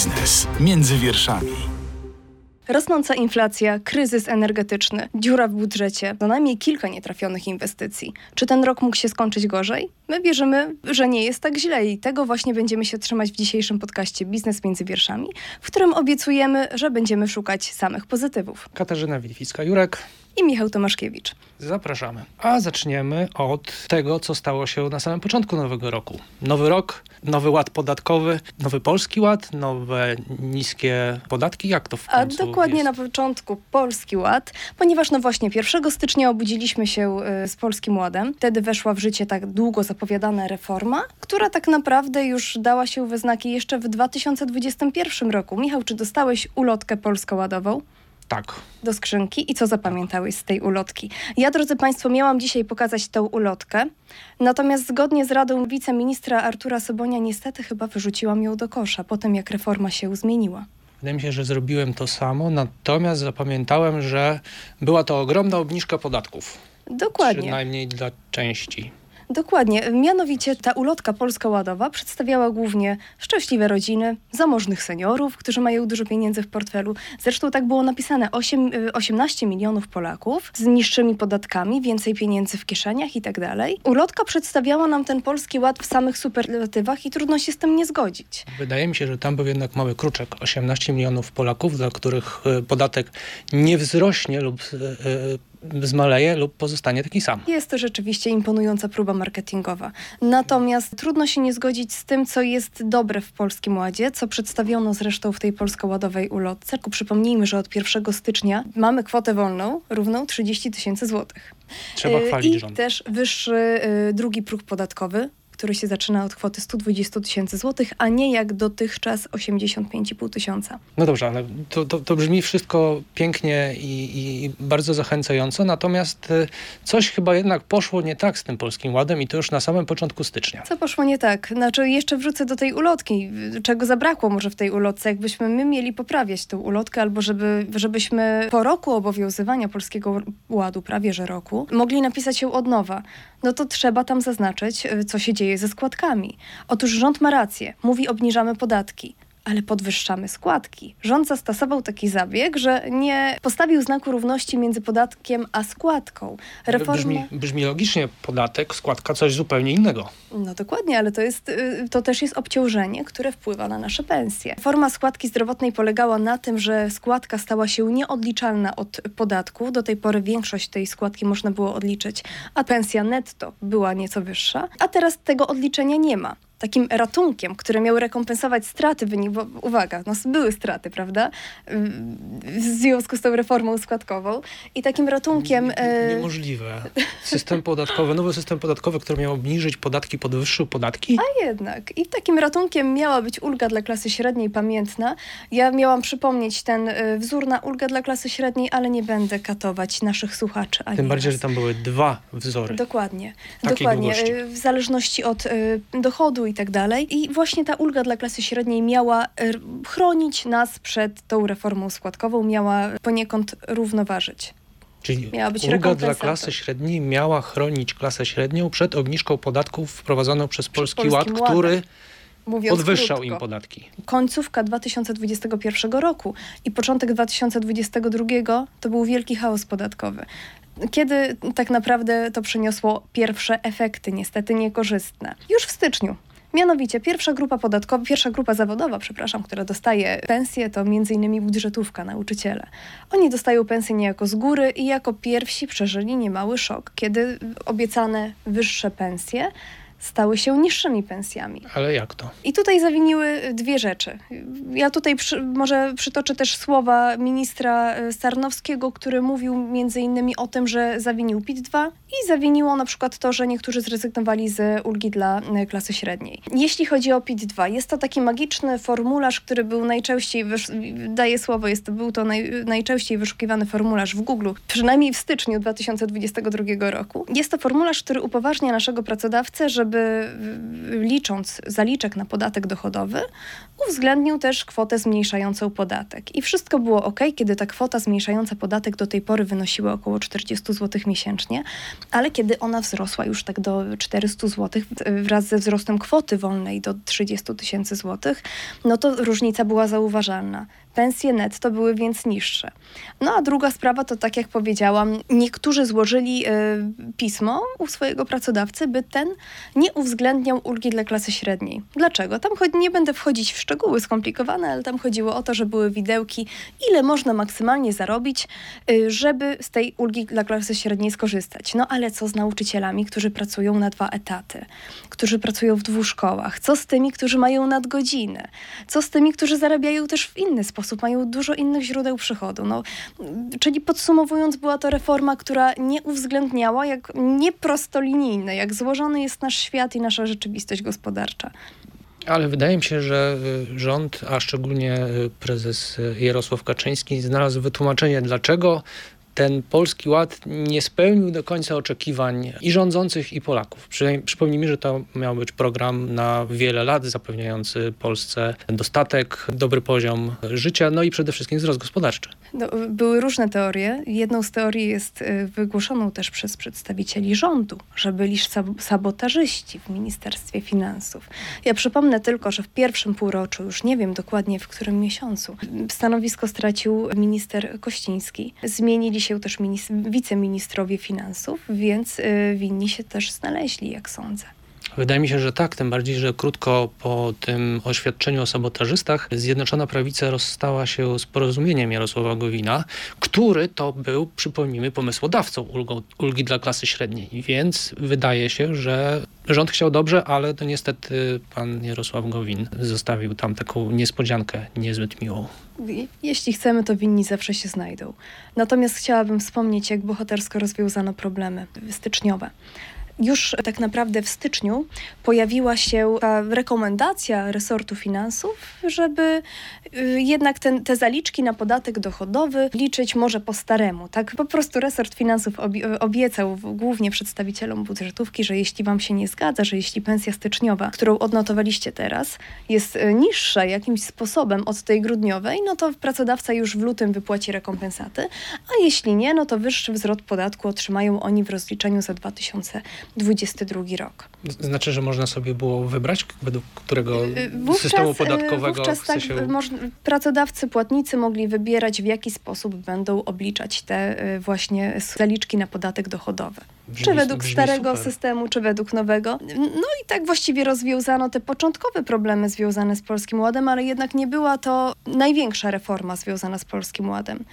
Biznes między wierszami. Rosnąca inflacja, kryzys energetyczny, dziura w budżecie, co najmniej kilka nietrafionych inwestycji. Czy ten rok mógł się skończyć gorzej? My wierzymy, że nie jest tak źle i tego właśnie będziemy się trzymać w dzisiejszym podcaście Biznes między wierszami, w którym obiecujemy, że będziemy szukać samych pozytywów. Katarzyna Wilficka-Jurek i Michał Tomaszkiewicz. Zapraszamy. A zaczniemy od tego, co stało się na samym początku nowego roku. Nowy rok, nowy ład podatkowy, nowy polski ład, nowe niskie podatki. Jak to w końcu A dokładnie jest? na początku polski ład, ponieważ no właśnie 1 stycznia obudziliśmy się y, z polskim ładem. Wtedy weszła w życie tak długo zapowiadana reforma, która tak naprawdę już dała się we znaki jeszcze w 2021 roku. Michał, czy dostałeś ulotkę polsko-ładową? Tak. do skrzynki i co zapamiętałeś z tej ulotki. Ja, drodzy Państwo, miałam dzisiaj pokazać tą ulotkę, natomiast zgodnie z radą wiceministra Artura Sobonia niestety chyba wyrzuciłam ją do kosza po tym, jak reforma się zmieniła. Wydaje mi się, że zrobiłem to samo, natomiast zapamiętałem, że była to ogromna obniżka podatków. Dokładnie. Przynajmniej dla części. Dokładnie. Mianowicie ta ulotka polsko-ładowa przedstawiała głównie szczęśliwe rodziny, zamożnych seniorów, którzy mają dużo pieniędzy w portfelu. Zresztą tak było napisane 8, 18 y, milionów Polaków z niższymi podatkami, więcej pieniędzy w kieszeniach i tak dalej. Ulotka przedstawiała nam ten polski ład w samych superlatywach i trudno się z tym nie zgodzić. Wydaje mi się, że tam był jednak mały kruczek. 18 milionów Polaków, dla których y, podatek nie wzrośnie lub y, zmaleje lub pozostanie taki sam. Jest to rzeczywiście imponująca próba marketingowa. Natomiast trudno się nie zgodzić z tym, co jest dobre w Polskim Ładzie, co przedstawiono zresztą w tej polsko-ładowej ulotce. Przypomnijmy, że od 1 stycznia mamy kwotę wolną równą 30 tysięcy złotych. Trzeba y, chwalić I rząd. też wyższy y, drugi próg podatkowy który się zaczyna od kwoty 120 tysięcy złotych, a nie jak dotychczas 85,5 tysiąca. No dobrze, ale to, to, to brzmi wszystko pięknie i, i, bardzo zachęcająco, natomiast y, coś chyba jednak poszło nie tak z tym Polskim Ładem i to już na samym początku stycznia. Co poszło nie tak? Znaczy jeszcze wrócę do tej ulotki. Czego zabrakło może w tej ulotce? Jakbyśmy my mieli poprawiać tę ulotkę albo żeby, żebyśmy po roku obowiązywania Polskiego Ładu, prawie że roku, mogli napisać ją od nowa, no to trzeba tam zaznaczyć, y, co się dzieje dzieje ze składkami. Otóż rząd ma rację, mówi obniżamy podatki ale podwyższamy składki. Rząd zastosował taki zabieg, że nie postawił znaku równości między podatkiem a składką. Reforma... Brzmi, brzmi logicznie, podatek, składka, coś zupełnie innego. No dokładnie, ale to, jest, y, to też jest obciążenie, które wpływa na nasze pensje. Forma składki zdrowotnej polegała na tym, że składka stała się nieodliczalna od podatku. Do tej pory większość tej składki można było odliczyć, a pensja netto była nieco wyższa, a teraz tego odliczenia nie ma takim ratunkiem, który miał rekompensować straty wynik, bo uwaga, no były straty, prawda, w związku z tą reformą składkową i takim ratunkiem... E, niemożliwe. System podatkowy, nowy system podatkowy, który miał obniżyć podatki, podwyższył podatki? A jednak. I takim ratunkiem miała być ulga dla klasy średniej pamiętna. Ja miałam przypomnieć ten e, wzór na ulgę dla klasy średniej, ale nie będę katować naszych słuchaczy. Tym bardziej, że tam były dwa wzory. Dokładnie. Dokładnie. Długości. E, w zależności od dochodu i tak dalej. I właśnie ta ulga dla klasy średniej miała chronić nas przed tą reformą składkową, miała poniekąd równoważyć. Czyli miała być ulga dla klasy średniej miała chronić klasę średnią przed obniżką podatków wprowadzoną przez Polski Ład, który Mówiąc podwyższał krótko. im podatki. Końcówka 2021 roku i początek 2022 to był wielki chaos podatkowy. Kiedy tak naprawdę to przyniosło pierwsze efekty, niestety niekorzystne? Już w styczniu Mianowicie pierwsza grupa podatkowa, pierwsza grupa zawodowa, przepraszam, która dostaje pensję, to m.in. budżetówka, nauczyciele. Oni dostają pensję niejako z góry i jako pierwsi przeżyli niemały szok, kiedy obiecane wyższe pensje stały się niższymi pensjami. Ale jak to? I tutaj zawiniły dwie rzeczy. Ja tutaj przy, może przytoczę też słowa ministra e, Sarnowskiego, który mówił między innymi o tym, że zawinił PIT-2 i zawiniło na przykład to, że niektórzy zrezygnowali z ulgi dla e, klasy średniej. Jeśli chodzi o PIT-2, jest to taki magiczny formularz, który był najczęściej, daję słowo, jest, był to naj, najczęściej wyszukiwany formularz w Google, przynajmniej w styczniu 2022 roku. Jest to formularz, który upoważnia naszego pracodawcę, żeby żeby licząc zaliczek na podatek dochodowy, uwzględnił też kwotę zmniejszającą podatek. I wszystko było ok, kiedy ta kwota zmniejszająca podatek do tej pory wynosiła około 40 zł miesięcznie. ale kiedy ona wzrosła już tak do 400 zł wraz ze wzrostem kwoty wolnej do 30 tysięcy złotych, no to różnica była zauważalna. Pensje netto były więc niższe. No a druga sprawa to, tak jak powiedziałam, niektórzy złożyli y, pismo u swojego pracodawcy, by ten nie uwzględniał ulgi dla klasy średniej. Dlaczego? Tam chodzi, nie będę wchodzić w szczegóły skomplikowane, ale tam chodziło o to, że były widełki, ile można maksymalnie zarobić, y, żeby z tej ulgi dla klasy średniej skorzystać. No ale co z nauczycielami, którzy pracują na dwa etaty, którzy pracują w dwóch szkołach? Co z tymi, którzy mają nadgodziny? Co z tymi, którzy zarabiają też w inny sposób? Sposób, mają dużo innych źródeł przychodu. No, czyli podsumowując, była to reforma, która nie uwzględniała, jak nieprostolinijne, jak złożony jest nasz świat i nasza rzeczywistość gospodarcza. Ale wydaje mi się, że y, rząd, a szczególnie y, prezes y, Jarosław Kaczyński znalazł wytłumaczenie, dlaczego ten polski ład nie spełnił do końca oczekiwań i rządzących, i Polaków. Przypomnijmy, że to miał być program na wiele lat, zapewniający Polsce dostatek, dobry poziom życia, no i przede wszystkim wzrost gospodarczy. No, były różne teorie. Jedną z teorii jest y, wygłoszoną też przez przedstawicieli rządu, że byli sabotażyści w Ministerstwie Finansów. Ja przypomnę tylko, że w pierwszym półroczu, już nie wiem dokładnie w którym miesiącu, stanowisko stracił minister Kościński. Zmienili się też wiceministrowie finansów, więc y, winni się też znaleźli, jak sądzę. Wydaje mi się, że tak, tym bardziej, że krótko po tym oświadczeniu o sabotażystach Zjednoczona Prawica rozstała się z porozumieniem Jarosława Gowina, który to był, przypomnijmy, pomysłodawcą ulgą, ulgi dla klasy średniej. Więc wydaje się, że rząd chciał dobrze, ale to niestety pan Jarosław Gowin zostawił tam taką niespodziankę niezbyt miłą. Jeśli chcemy, to winni zawsze się znajdą. Natomiast chciałabym wspomnieć, jak bohatersko rozwiązano problemy styczniowe już tak naprawdę w styczniu pojawiła się rekomendacja resortu finansów, żeby y, jednak ten, te zaliczki na podatek dochodowy liczyć może po staremu. Tak po prostu resort finansów obiecał głównie przedstawicielom budżetówki, że jeśli wam się nie zgadza, że jeśli pensja styczniowa, którą odnotowaliście teraz, jest y, niższa jakimś sposobem od tej grudniowej, no to pracodawca już w lutym wypłaci rekompensaty, a jeśli nie, no to wyższy wzrost podatku otrzymają oni w rozliczeniu za 2000 2022 rok. Znaczy, że można sobie było wybrać, według którego y, y, wówczas, systemu y, podatkowego wówczas tak, się... pracodawcy, płatnicy mogli wybierać, w jaki sposób będą obliczać te właśnie zaliczki na podatek dochodowy. Brzmi, czy według starego super. systemu, czy według nowego. No i tak właściwie rozwiązano te początkowe problemy związane z Polskim Ładem, ale jednak nie była to największa reforma związana z Polskim Ładem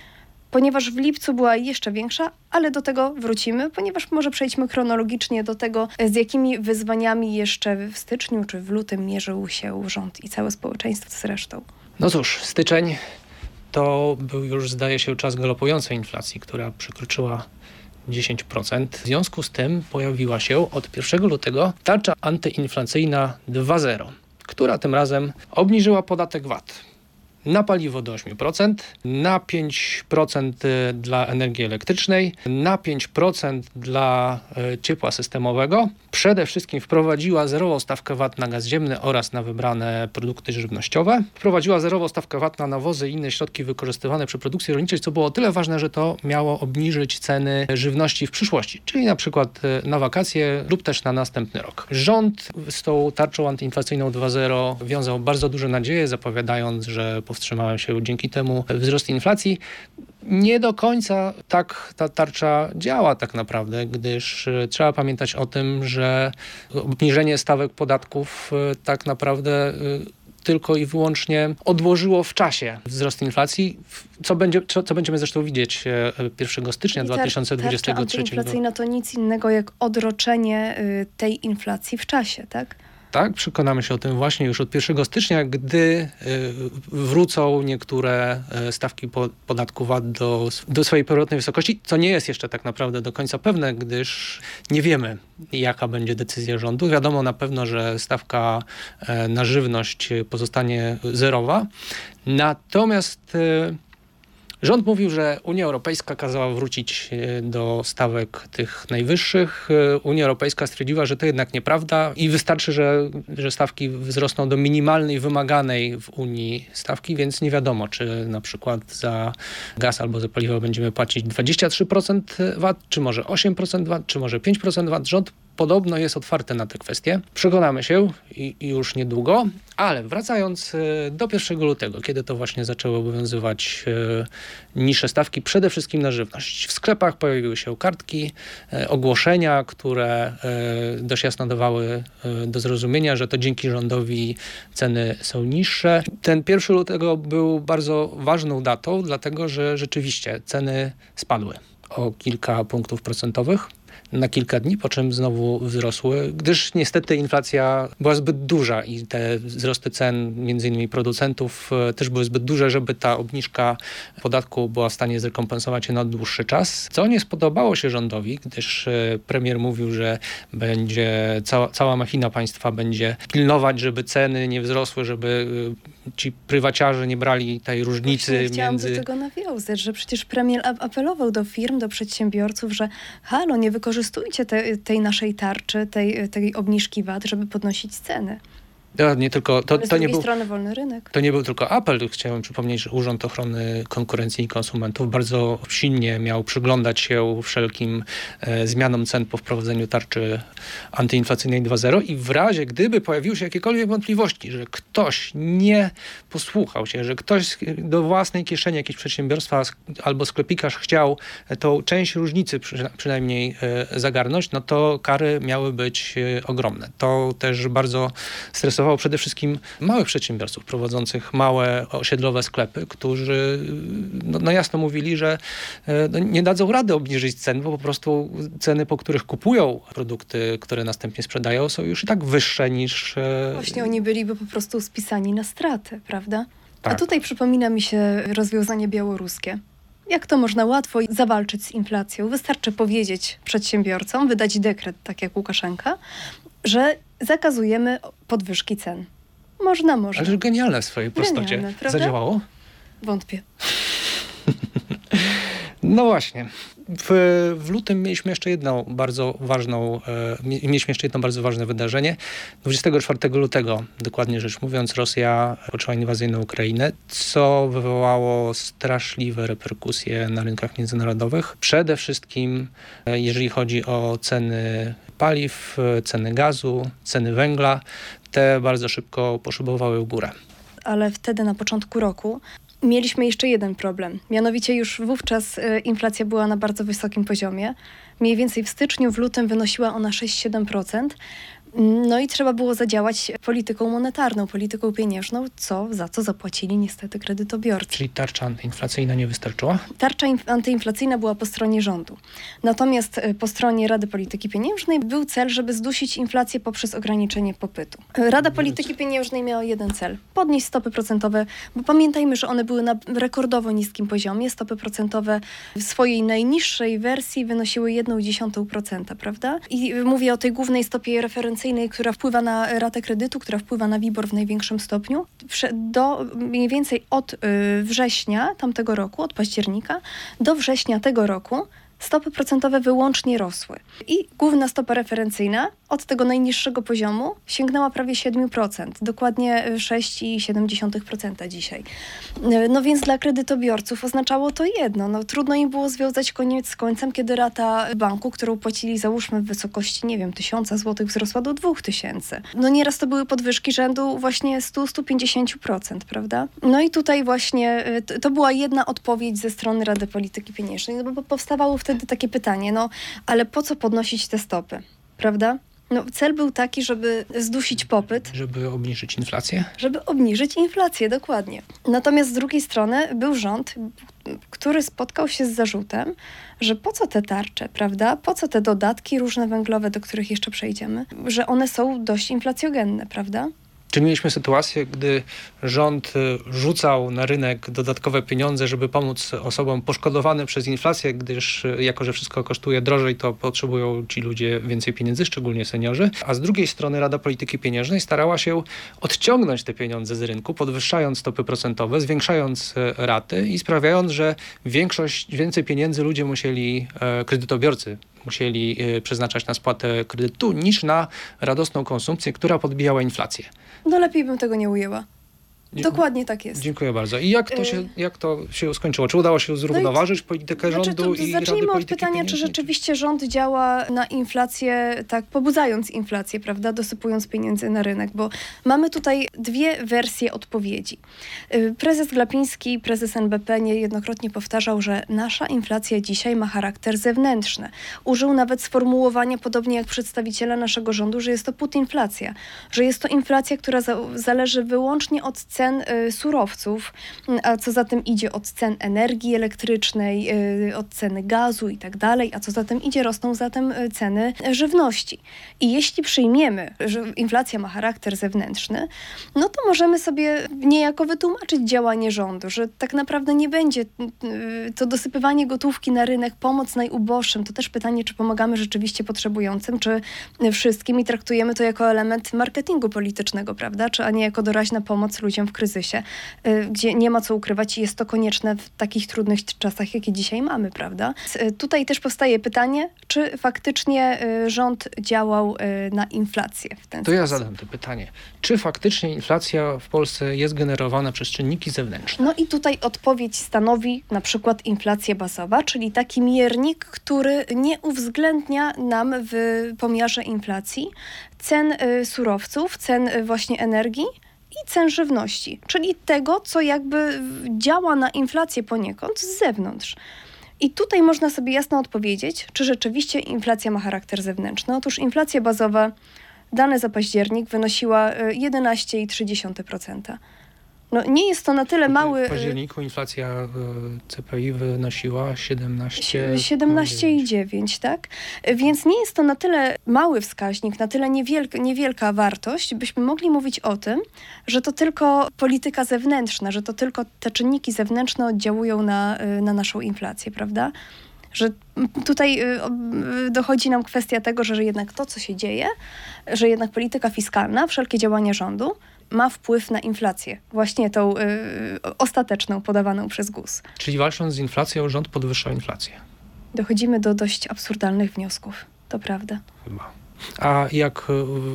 ponieważ w lipcu była jeszcze większa, ale do tego wrócimy, ponieważ może przejdźmy chronologicznie do tego, z jakimi wyzwaniami jeszcze w styczniu czy w lutym mierzył się rząd i całe społeczeństwo z resztą. No cóż, styczeń to był już, zdaje się, czas galopującej inflacji, która przekroczyła 10%. W związku z tym pojawiła się od 1 lutego tarcza antyinflacyjna 2.0, która tym razem obniżyła podatek VAT na paliwo do 8%, na 5% dla energii elektrycznej, na 5% dla e, ciepła systemowego. Przede wszystkim wprowadziła zerową stawkę VAT na gaz ziemny oraz na wybrane produkty żywnościowe. Wprowadziła zerową stawkę VAT na nawozy i inne środki wykorzystywane przy produkcji rolniczej, co było o tyle ważne, że to miało obniżyć ceny żywności w przyszłości, czyli na przykład e, na wakacje lub też na następny rok. Rząd z tą tarczą antyinflacyjną 2.0 wiązał bardzo duże nadzieje, zapowiadając, że po powstrzymałem się dzięki temu wzrost inflacji. Nie do końca tak ta tarcza działa tak naprawdę, gdyż e, trzeba pamiętać o tym, że obniżenie stawek podatków e, tak naprawdę e, tylko i wyłącznie odłożyło w czasie wzrost inflacji, co, będzie, co, co będziemy zresztą widzieć 1 stycznia I tar 2023. Inflacyjna to nic innego jak odroczenie tej inflacji w czasie, tak? Tak, przekonamy się o tym właśnie już od 1 stycznia, gdy y, wrócą niektóre y, stawki podatku VAT do, do swojej pierwotnej wysokości, co nie jest jeszcze tak naprawdę do końca pewne, gdyż nie wiemy, jaka będzie decyzja rządu. Wiadomo na pewno, że stawka e, na żywność pozostanie zerowa. Natomiast y, Rząd mówił, że Unia Europejska kazała wrócić e, do stawek tych najwyższych. E, Unia Europejska stwierdziła, że to jednak nieprawda i wystarczy, że, że stawki wzrosną do minimalnej, wymaganej w Unii stawki, więc nie wiadomo, czy na przykład za gaz albo za paliwo będziemy płacić 23% VAT, czy może 8% VAT, czy może 5% VAT. Rząd podobno jest otwarte na te kwestie. Przekonamy się i, i już niedługo, ale wracając e, do 1 lutego, kiedy to właśnie zaczęły obowiązywać e, niższe stawki, przede wszystkim na żywność. W sklepach pojawiły się kartki, e, ogłoszenia, które dość jasno dawały do zrozumienia, że to dzięki rządowi ceny są niższe. Ten 1 lutego był bardzo ważną datą, dlatego że rzeczywiście ceny spadły o kilka punktów procentowych na kilka dni, po czym znowu wzrosły, gdyż niestety inflacja była zbyt duża i te wzrosty cen między innymi producentów e, też były zbyt duże, żeby ta obniżka podatku była w stanie zrekompensować się na dłuższy czas, co nie spodobało się rządowi, gdyż e, premier mówił, że będzie cała, cała machina państwa będzie pilnować, żeby ceny nie wzrosły, żeby e, ci prywaciarze nie brali tej różnicy Właśnie chciałam między... do tego nawiązać, że przecież premier apelował do firm, do przedsiębiorców, że halo, nie wykorzystujcie te, tej naszej tarczy, tej, tej obniżki VAT, żeby podnosić ceny. Ja, nie tylko, to, z to nie był, strony wolny rynek. To nie był tylko apel. Chciałem przypomnieć, że Urząd Ochrony Konkurencji i Konsumentów bardzo silnie miał przyglądać się wszelkim e, zmianom cen po wprowadzeniu tarczy antyinflacyjnej 2.0 i w razie, gdyby pojawiły się jakiekolwiek wątpliwości, że ktoś nie posłuchał się, że ktoś do własnej kieszeni jakieś przedsiębiorstwa albo sklepikarz chciał tą część różnicy przy, przynajmniej e, zagarnąć, no to kary miały być e, ogromne. To też bardzo stresowało przede wszystkim małych przedsiębiorców prowadzących małe osiedlowe sklepy, którzy no, no jasno mówili, że e, no, nie dadzą rady obniżyć cen, bo po prostu ceny, po których kupują produkty, które następnie sprzedają, są już i tak wyższe niż... E, Właśnie oni byliby po prostu spisani na straty, prawda? Tak. A tutaj przypomina mi się rozwiązanie białoruskie. Jak to można łatwo zawalczyć z inflacją? Wystarczy powiedzieć przedsiębiorcom, wydać dekret, tak jak Łukaszenka, że zakazujemy podwyżki cen. Można, można. Ale genialne w swojej prostocie. Genialne, Zadziałało? Wątpię. no właśnie. W, w, lutym mieliśmy jeszcze jedną bardzo ważną, e, mieliśmy jeszcze jedno bardzo ważne wydarzenie. 24 lutego, dokładnie rzecz mówiąc, Rosja poczęła inwazję na Ukrainę, co wywołało straszliwe reperkusje na rynkach międzynarodowych. Przede wszystkim, e, jeżeli chodzi o ceny paliw, ceny gazu, ceny węgla, te bardzo szybko poszybowały w górę. Ale wtedy na początku roku mieliśmy jeszcze jeden problem. Mianowicie już wówczas e, inflacja była na bardzo wysokim poziomie. Mniej więcej w styczniu, w lutym wynosiła ona 6-7%. No i trzeba było zadziałać polityką monetarną, polityką pieniężną, co, za co zapłacili niestety kredytobiorcy. Czyli tarcza antyinflacyjna nie wystarczyła? Tarcza antyinflacyjna była po stronie rządu. Natomiast e, po stronie Rady Polityki Pieniężnej był cel, żeby zdusić inflację poprzez ograniczenie popytu. Rada Polityki Pieniężnej miała jeden cel. Podnieść stopy procentowe, bo pamiętajmy, że one były na rekordowo niskim poziomie. Stopy procentowe w swojej najniższej wersji wynosiły 1,1%, prawda? I mówię o tej głównej stopie referencyjnej która wpływa na ratę kredytu, która wpływa na WIBOR w największym stopniu, do mniej więcej od y, września tamtego roku, od października do września tego roku stopy procentowe wyłącznie rosły. I główna stopa referencyjna od tego najniższego poziomu sięgnęła prawie 7%, dokładnie 6,7% dzisiaj. No więc dla kredytobiorców oznaczało to jedno, no trudno im było związać koniec z końcem, kiedy rata banku, którą płacili załóżmy w wysokości, nie wiem, 1000 zł wzrosła do 2000. No nieraz to były podwyżki rzędu właśnie 100-150%, prawda? No i tutaj właśnie y, to była jedna odpowiedź ze strony Rady Polityki Pieniężnej, no bo powstawało wtedy takie pytanie, no ale po co podnosić te stopy, prawda? No, cel był taki, żeby zdusić popyt. Żeby obniżyć inflację? Żeby obniżyć inflację, dokładnie. Natomiast z drugiej strony był rząd, który spotkał się z zarzutem, że po co te tarcze, prawda? Po co te dodatki różne węglowe, do których jeszcze przejdziemy? Że one są dość inflacjogenne, prawda? Czyli mieliśmy sytuację, gdy rząd y, rzucał na rynek dodatkowe pieniądze, żeby pomóc osobom poszkodowanym przez inflację, gdyż y, jako, że wszystko kosztuje drożej, to potrzebują ci ludzie więcej pieniędzy, szczególnie seniorzy. A z drugiej strony Rada Polityki Pieniężnej starała się odciągnąć te pieniądze z rynku, podwyższając stopy procentowe, zwiększając y, raty i sprawiając, że większość, więcej pieniędzy ludzie musieli, e, kredytobiorcy musieli e, przeznaczać na spłatę kredytu niż na radosną konsumpcję, która podbijała inflację. No lepiej bym tego nie ujęła. Dokładnie tak jest. Dziękuję bardzo. I jak to się, y- jak to się skończyło? Czy udało się zrównoważyć no politykę znaczy, rządu to, i Zacznijmy od pytania, pieniężnej? czy rzeczywiście rząd działa na inflację, tak pobudzając inflację, prawda, dosypując pieniędzy na rynek, bo mamy tutaj dwie wersje odpowiedzi. Y, prezes Glapiński, prezes NBP niejednokrotnie powtarzał, że nasza inflacja dzisiaj ma charakter zewnętrzny. Użył nawet sformułowania, podobnie jak przedstawiciele naszego rządu, że jest to putinflacja, że jest to inflacja, która za zależy wyłącznie od cen y, surowców, a co za tym idzie od cen energii elektrycznej, y, od ceny gazu i tak dalej, a co za tym idzie rosną zatem y, ceny żywności. I jeśli przyjmiemy, że inflacja ma charakter zewnętrzny, no to możemy sobie niejako wytłumaczyć działanie rządu, że tak naprawdę nie będzie to dosypywanie gotówki na rynek, pomoc najuboższym, to też pytanie, czy pomagamy rzeczywiście potrzebującym, czy wszystkim i traktujemy to jako element marketingu politycznego, prawda, czy a nie jako doraźna pomoc ludziom w kryzysie, y, gdzie nie ma co ukrywać i jest to konieczne w takich trudnych czasach, jakie dzisiaj mamy, prawda? Y, tutaj też powstaje pytanie, czy faktycznie y, rząd działał na inflację w ten to sposób. ja zadam to pytanie. Czy faktycznie inflacja w Polsce jest generowana przez czynniki zewnętrzne? No i tutaj odpowiedź stanowi na przykład inflacja bazowa, czyli taki miernik, który nie uwzględnia nam w pomiarze inflacji cen surowców, cen właśnie energii, i cen żywności, czyli tego, co jakby działa na inflację poniekąd z zewnątrz. I tutaj można sobie jasno odpowiedzieć, czy rzeczywiście inflacja ma charakter zewnętrzny. Otóż inflacja bazowa, dane za październik, wynosiła 11,3%. Y, no, nie jest to na tyle mały. W październiku inflacja e, CPI wynosiła 17. 17,9, tak? Więc nie jest to na tyle mały wskaźnik, na tyle niewielka, niewielka wartość, byśmy mogli mówić o tym, że to tylko polityka zewnętrzna, że to tylko te czynniki zewnętrzne oddziałują na, e, na naszą inflację, prawda? Że tutaj dochodzi nam kwestia tego, że jednak to, co się dzieje, że jednak polityka fiskalna, wszelkie działania rządu ma wpływ na inflację, właśnie tą y, ostateczną podawaną przez GUS. Czyli walcząc z inflacją, rząd podwyższa inflację. Dochodzimy do dość absurdalnych wniosków, to prawda. Chyba. A jak y,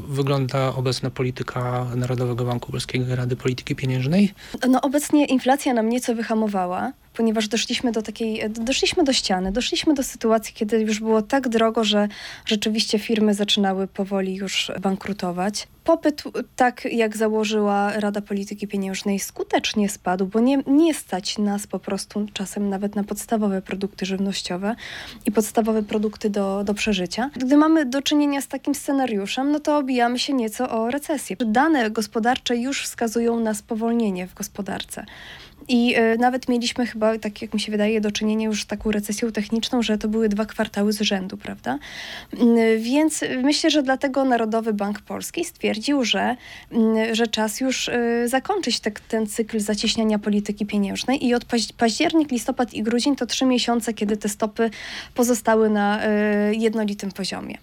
wygląda obecna polityka Narodowego Banku Polskiego i Rady Polityki Pieniężnej? No obecnie inflacja nam nieco wyhamowała ponieważ doszliśmy do takiej, doszliśmy do ściany, doszliśmy do sytuacji, kiedy już było tak drogo, że rzeczywiście firmy zaczynały powoli już bankrutować. Popyt, tak jak założyła Rada Polityki Pieniężnej, skutecznie spadł, bo nie, nie stać nas po prostu czasem nawet na podstawowe produkty żywnościowe i podstawowe produkty do, do przeżycia. Gdy mamy do czynienia z takim scenariuszem, no to obijamy się nieco o recesję. Dane gospodarcze już wskazują na spowolnienie w gospodarce. I y, nawet mieliśmy chyba, tak jak mi się wydaje, do czynienia już z taką recesją techniczną, że to były dwa kwartały z rzędu, prawda? Y, więc myślę, że dlatego Narodowy Bank Polski stwierdził, że, y, że czas już y, zakończyć te, ten cykl zacieśniania polityki pieniężnej i od paź październik, listopad i grudzień to trzy miesiące, kiedy te stopy pozostały na y, jednolitym poziomie.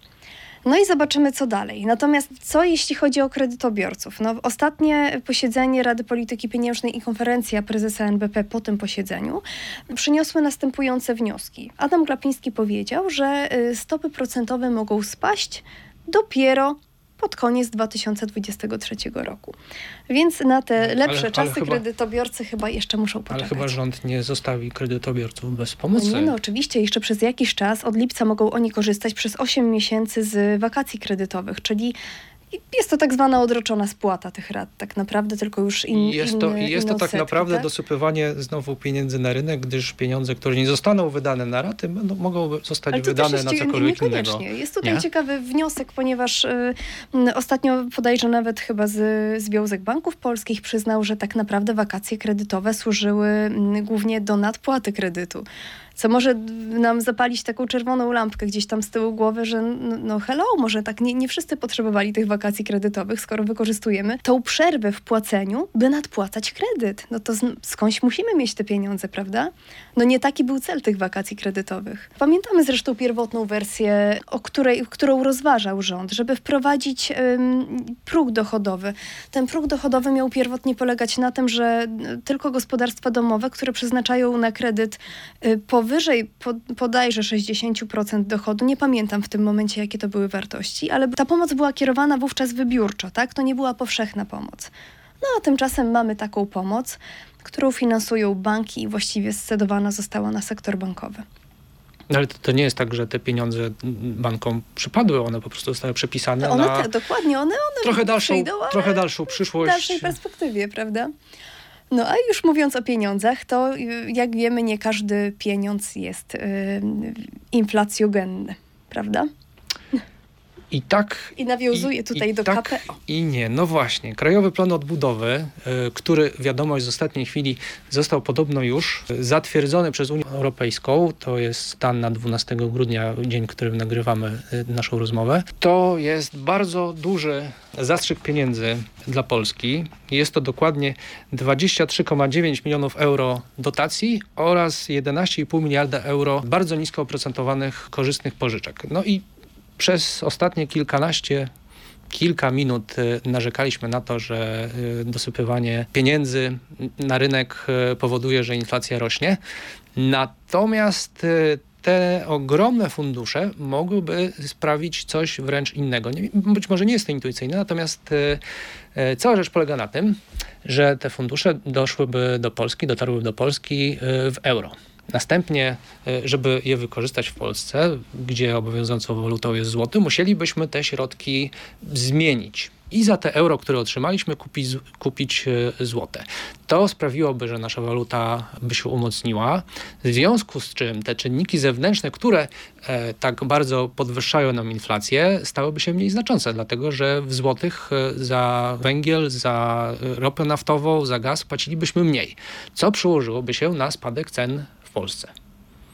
No i zobaczymy, co dalej. Natomiast co jeśli chodzi o kredytobiorców? No, ostatnie posiedzenie Rady Polityki Pieniężnej i konferencja prezesa NBP po tym posiedzeniu przyniosły następujące wnioski. Adam Glapiński powiedział, że y, stopy procentowe mogą spaść dopiero pod koniec 2023 roku. Więc na te lepsze ale, czasy ale chyba, kredytobiorcy chyba jeszcze muszą poczekać. Ale chyba rząd nie zostawi kredytobiorców bez pomocy. No nie, no oczywiście, jeszcze przez jakiś czas, od lipca mogą oni korzystać przez 8 miesięcy z wakacji kredytowych, czyli jest to tak zwana odroczona spłata tych rat, tak naprawdę, tylko już in, Jest to, jest to tak naprawdę tak? dosypywanie znowu pieniędzy na rynek, gdyż pieniądze, które nie zostaną wydane na raty, będą, mogą zostać Ale wydane na cokolwiek innego. Jest tutaj nie? ciekawy wniosek, ponieważ y, ostatnio podejrzę nawet chyba z Związek Banków Polskich przyznał, że tak naprawdę wakacje kredytowe służyły y, głównie do nadpłaty kredytu Co może nam zapalić taką czerwoną lampkę gdzieś tam z tyłu głowy, że no, no hello, może tak nie, nie wszyscy potrzebowali tych wakacji kredytowych, skoro wykorzystujemy tą przerwę w płaceniu, by nadpłacać kredyt. No to skądś musimy mieć te pieniądze, prawda? No nie taki był cel tych wakacji kredytowych. Pamiętamy zresztą pierwotną wersję, o której, którą rozważał rząd, żeby wprowadzić ym, próg dochodowy. Ten próg dochodowy miał pierwotnie polegać na tym, że tylko gospodarstwa domowe, które przeznaczają na kredyt y, powyżej po, podajże 60% dochodu, nie pamiętam w tym momencie, jakie to były wartości, ale ta pomoc była kierowana wówczas wybiórczo, tak? To nie była powszechna pomoc. No a tymczasem mamy taką pomoc, którą finansują banki i właściwie scedowana została na sektor bankowy. No ale to, to, nie jest tak, że te pieniądze bankom przypadły, one po prostu zostały przepisane one na... Te, dokładnie, one, one trochę dalszą, przyjdą, trochę dalszą przyszłość. W dalszej perspektywie, prawda? No a już mówiąc o pieniądzach, to jak wiemy, nie każdy pieniądz jest yy, inflacjogenny, prawda? I tak. I nawiązuje tutaj i do tak, KPO. I nie. No właśnie. Krajowy Plan Odbudowy, y, który wiadomość z ostatniej chwili został podobno już zatwierdzony przez Unię Europejską. To jest stan na 12 grudnia, dzień, w którym nagrywamy y, naszą rozmowę. To jest bardzo duży zastrzyk pieniędzy dla Polski. Jest to dokładnie 23,9 milionów euro dotacji oraz 11,5 miliarda euro bardzo nisko oprocentowanych korzystnych pożyczek. No i przez ostatnie kilkanaście kilka minut y, narzekaliśmy na to, że y, dosypywanie pieniędzy na rynek y, powoduje, że inflacja rośnie. Natomiast te ogromne fundusze mogłyby sprawić coś wręcz innego. być może nie jest to intuicyjne, natomiast cała rzecz polega na tym, że te fundusze doszłyby do Polski, dotarły do Polski w euro. Następnie, e, żeby je wykorzystać w Polsce, gdzie obowiązującą walutą jest złoty, musielibyśmy te środki zmienić i za te euro, które otrzymaliśmy, kupić, kupić e, złote. To sprawiłoby, że nasza waluta by się umocniła, w związku z czym te czynniki zewnętrzne, które e, tak bardzo podwyższają nam inflację, stałyby się mniej znaczące, dlatego że w złotych e, za węgiel, za ropę naftową, za gaz płacilibyśmy mniej, co przełożyłoby się na spadek cen Polsce.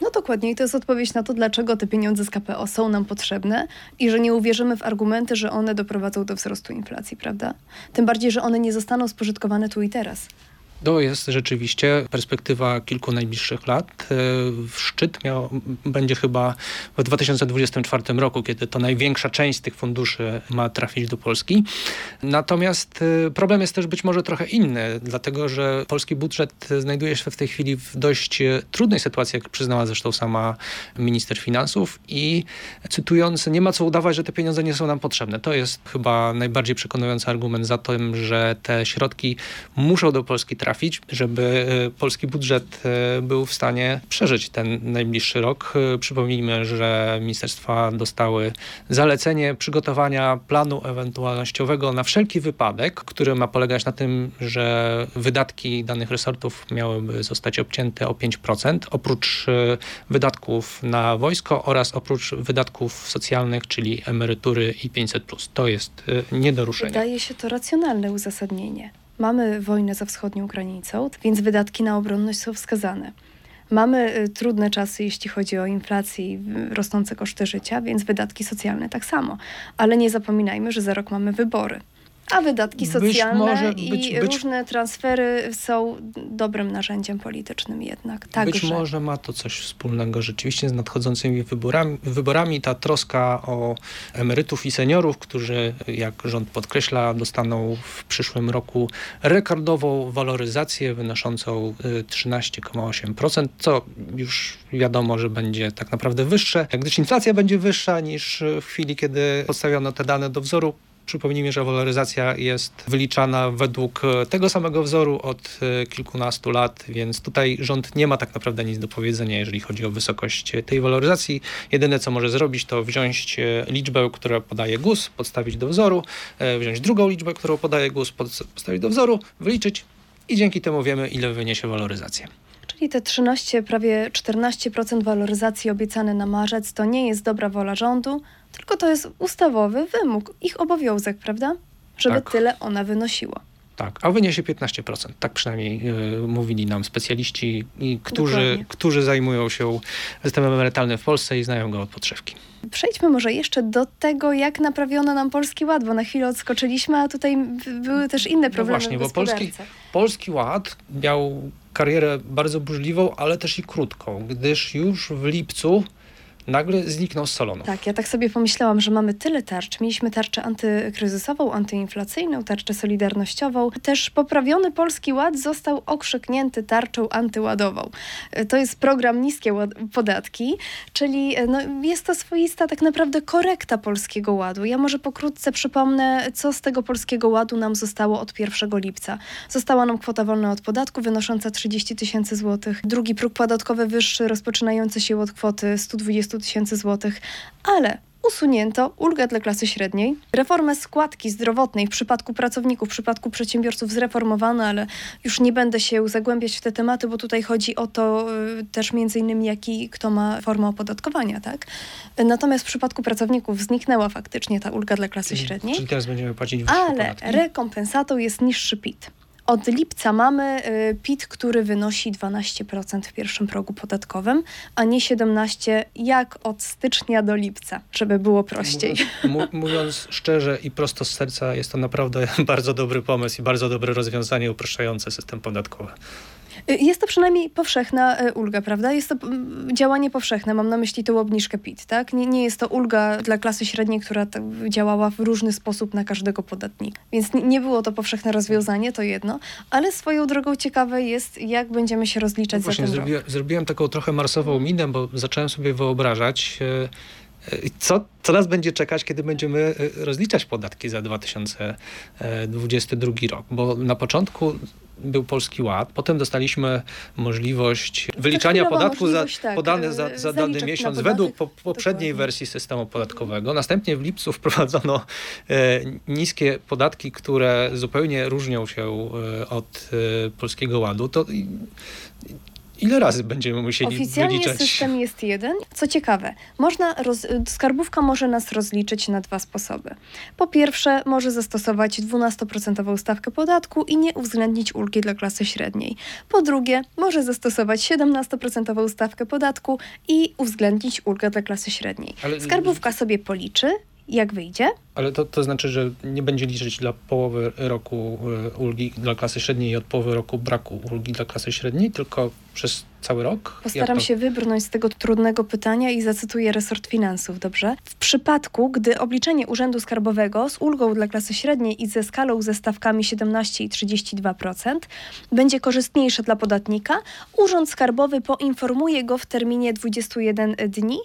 No dokładnie i to jest odpowiedź na to, dlaczego te pieniądze z KPO są nam potrzebne i że nie uwierzymy w argumenty, że one doprowadzą do wzrostu inflacji, prawda? Tym bardziej, że one nie zostaną spożytkowane tu i teraz. To jest rzeczywiście perspektywa kilku najbliższych lat. E, szczyt miał, będzie chyba w 2024 roku, kiedy to największa część tych funduszy ma trafić do Polski. Natomiast e, problem jest też być może trochę inny, dlatego że polski budżet znajduje się w tej chwili w dość trudnej sytuacji, jak przyznała zresztą sama minister finansów i cytując, nie ma co udawać, że te pieniądze nie są nam potrzebne. To jest chyba najbardziej przekonujący argument za tym, że te środki muszą do Polski trafić trafić, żeby e, polski budżet e, był w stanie przeżyć ten najbliższy rok. E, przypomnijmy, że ministerstwa dostały zalecenie przygotowania planu ewentualnościowego na wszelki wypadek, który ma polegać na tym, że wydatki danych resortów miałyby zostać obcięte o 5%, oprócz wydatków na wojsko oraz oprócz wydatków socjalnych, czyli emerytury i 500+. To jest nie do ruszenia. Wydaje się to racjonalne uzasadnienie. Mamy wojnę za wschodnią granicą, więc wydatki na obronność są wskazane. Mamy y, trudne czasy, jeśli chodzi o inflację i rosnące koszty życia, więc wydatki socjalne tak samo. Ale nie zapominajmy, że za rok mamy wybory. A wydatki socjalne może, być, i być, różne transfery są dobrym narzędziem politycznym jednak. Także. Być może ma to coś wspólnego rzeczywiście z nadchodzącymi wyborami. wyborami. Ta troska o emerytów i seniorów, którzy, jak rząd podkreśla, dostaną w przyszłym roku rekordową waloryzację wynoszącą 13,8%, y, co już wiadomo, że będzie tak naprawdę wyższe, gdyż inflacja będzie wyższa niż w chwili, kiedy podstawiono te dane do wzoru Przypomnijmy, że waloryzacja jest wyliczana według e, tego samego wzoru od e, kilkunastu lat, więc tutaj rząd nie ma tak naprawdę nic do powiedzenia, jeżeli chodzi o wysokość tej waloryzacji. Jedyne, co może zrobić, to wziąć e, liczbę, którą podaje GUS, podstawić do wzoru, wziąć drugą liczbę, którą podaje GUS, podstawić do wzoru, wyliczyć i dzięki temu wiemy, ile wyniesie waloryzacja. Czyli te 13, prawie 14% waloryzacji obiecane na marzec to nie jest dobra wola rządu, tylko to jest ustawowy wymóg, ich obowiązek, prawda? Żeby tak. tyle ona wynosiła. Tak, a wyniesie 15%. Tak przynajmniej y, mówili nam specjaliści, i którzy, którzy zajmują się systemem emerytalnym w Polsce i znają go od podszewki. Przejdźmy może jeszcze do tego, jak naprawiono nam Polski Ład, bo na chwilę odskoczyliśmy, a tutaj były też inne problemy no właśnie, bo Polski, Polski Ład miał karierę bardzo burzliwą, ale też i krótką, gdyż już w lipcu nagle zniknął z salonu. Tak, ja tak sobie pomyślałam, że mamy tyle tarcz. Mieliśmy tarczę antykryzysową, antyinflacyjną, tarczę solidarnościową. Też poprawiony Polski Ład został okrzyknięty tarczą antyładową. To jest program Niskie Podatki, czyli no, jest to swoista tak naprawdę korekta Polskiego Ładu. Ja może pokrótce przypomnę, co z tego Polskiego Ładu nam zostało od 1 lipca. Została nam kwota wolna od podatku wynosząca 30 tysięcy złotych. Drugi próg podatkowy wyższy rozpoczynający się od kwoty 120 tysięcy złotych, ale usunięto ulgę dla klasy średniej. Reformę składki zdrowotnej w przypadku pracowników, w przypadku przedsiębiorców zreformowano, ale już nie będę się zagłębiać w te tematy, bo tutaj chodzi o to y, też między innymi, jaki kto ma formę opodatkowania, tak? Natomiast w przypadku pracowników zniknęła faktycznie ta ulga dla klasy średniej. Czyli teraz będziemy płacić wyższe Ale podatki. rekompensatą jest niższy PIT. Od lipca mamy y, PIT, który wynosi 12% w pierwszym progu podatkowym, a nie 17% jak od stycznia do lipca, żeby było prościej. Mówiąc, mówiąc szczerze i prosto z serca, jest to naprawdę bardzo dobry pomysł i bardzo dobre rozwiązanie upraszczające system podatkowy. Y, jest to przynajmniej powszechna y, ulga, prawda? Jest to mm, działanie powszechne, mam na myśli tą obniżkę PIT, tak? Nie, nie jest to ulga dla klasy średniej, która działała w różny sposób na każdego podatnika. Więc nie było to powszechne rozwiązanie, to jedno, ale swoją drogą ciekawe jest, jak będziemy się rozliczać no właśnie, za ten zrobiłem, rok. Zrobiłem taką trochę marsową minę, bo zacząłem sobie wyobrażać, e, e, co, co nas będzie czekać, kiedy będziemy e, rozliczać podatki za 2022 rok? Bo na początku był Polski Ład, potem dostaliśmy możliwość wyliczania podatku za, tak, podany za, za dany miesiąc według po, poprzedniej Dokładnie. wersji systemu podatkowego. Następnie w lipcu wprowadzono e, niskie podatki, które zupełnie różnią się e, od e, Polskiego Ładu. To Ile razy będziemy musieli Oficjalnie wyliczać? system jest jeden. Co ciekawe, można roz... skarbówka może nas rozliczyć na dwa sposoby. Po pierwsze, może zastosować 12% stawkę podatku i nie uwzględnić ulgi dla klasy średniej. Po drugie, może zastosować 17% stawkę podatku i uwzględnić ulgę dla klasy średniej. Ale... Skarbówka sobie policzy, jak wyjdzie. Ale to, to znaczy, że nie będzie liczyć dla połowy roku e, ulgi dla klasy średniej i od połowy roku braku ulgi dla klasy średniej, tylko przez cały rok? Postaram się wybrnąć z tego trudnego pytania i zacytuję resort finansów, dobrze? W przypadku, gdy obliczenie Urzędu Skarbowego z ulgą dla klasy średniej i ze skalą ze stawkami 17 i 32% będzie korzystniejsze dla podatnika, Urząd Skarbowy poinformuje go w terminie 21 dni,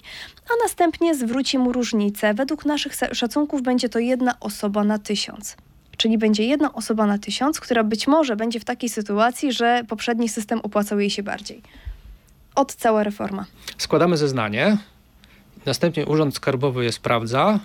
a następnie zwróci mu różnicę. Według naszych szacunków będzie to jedna osoba na tysiąc czyli będzie jedna osoba na tysiąc, która być może będzie w takiej sytuacji, że poprzedni system opłacał jej się bardziej. Od cała reforma. Składamy zeznanie, następnie Urząd Skarbowy je sprawdza,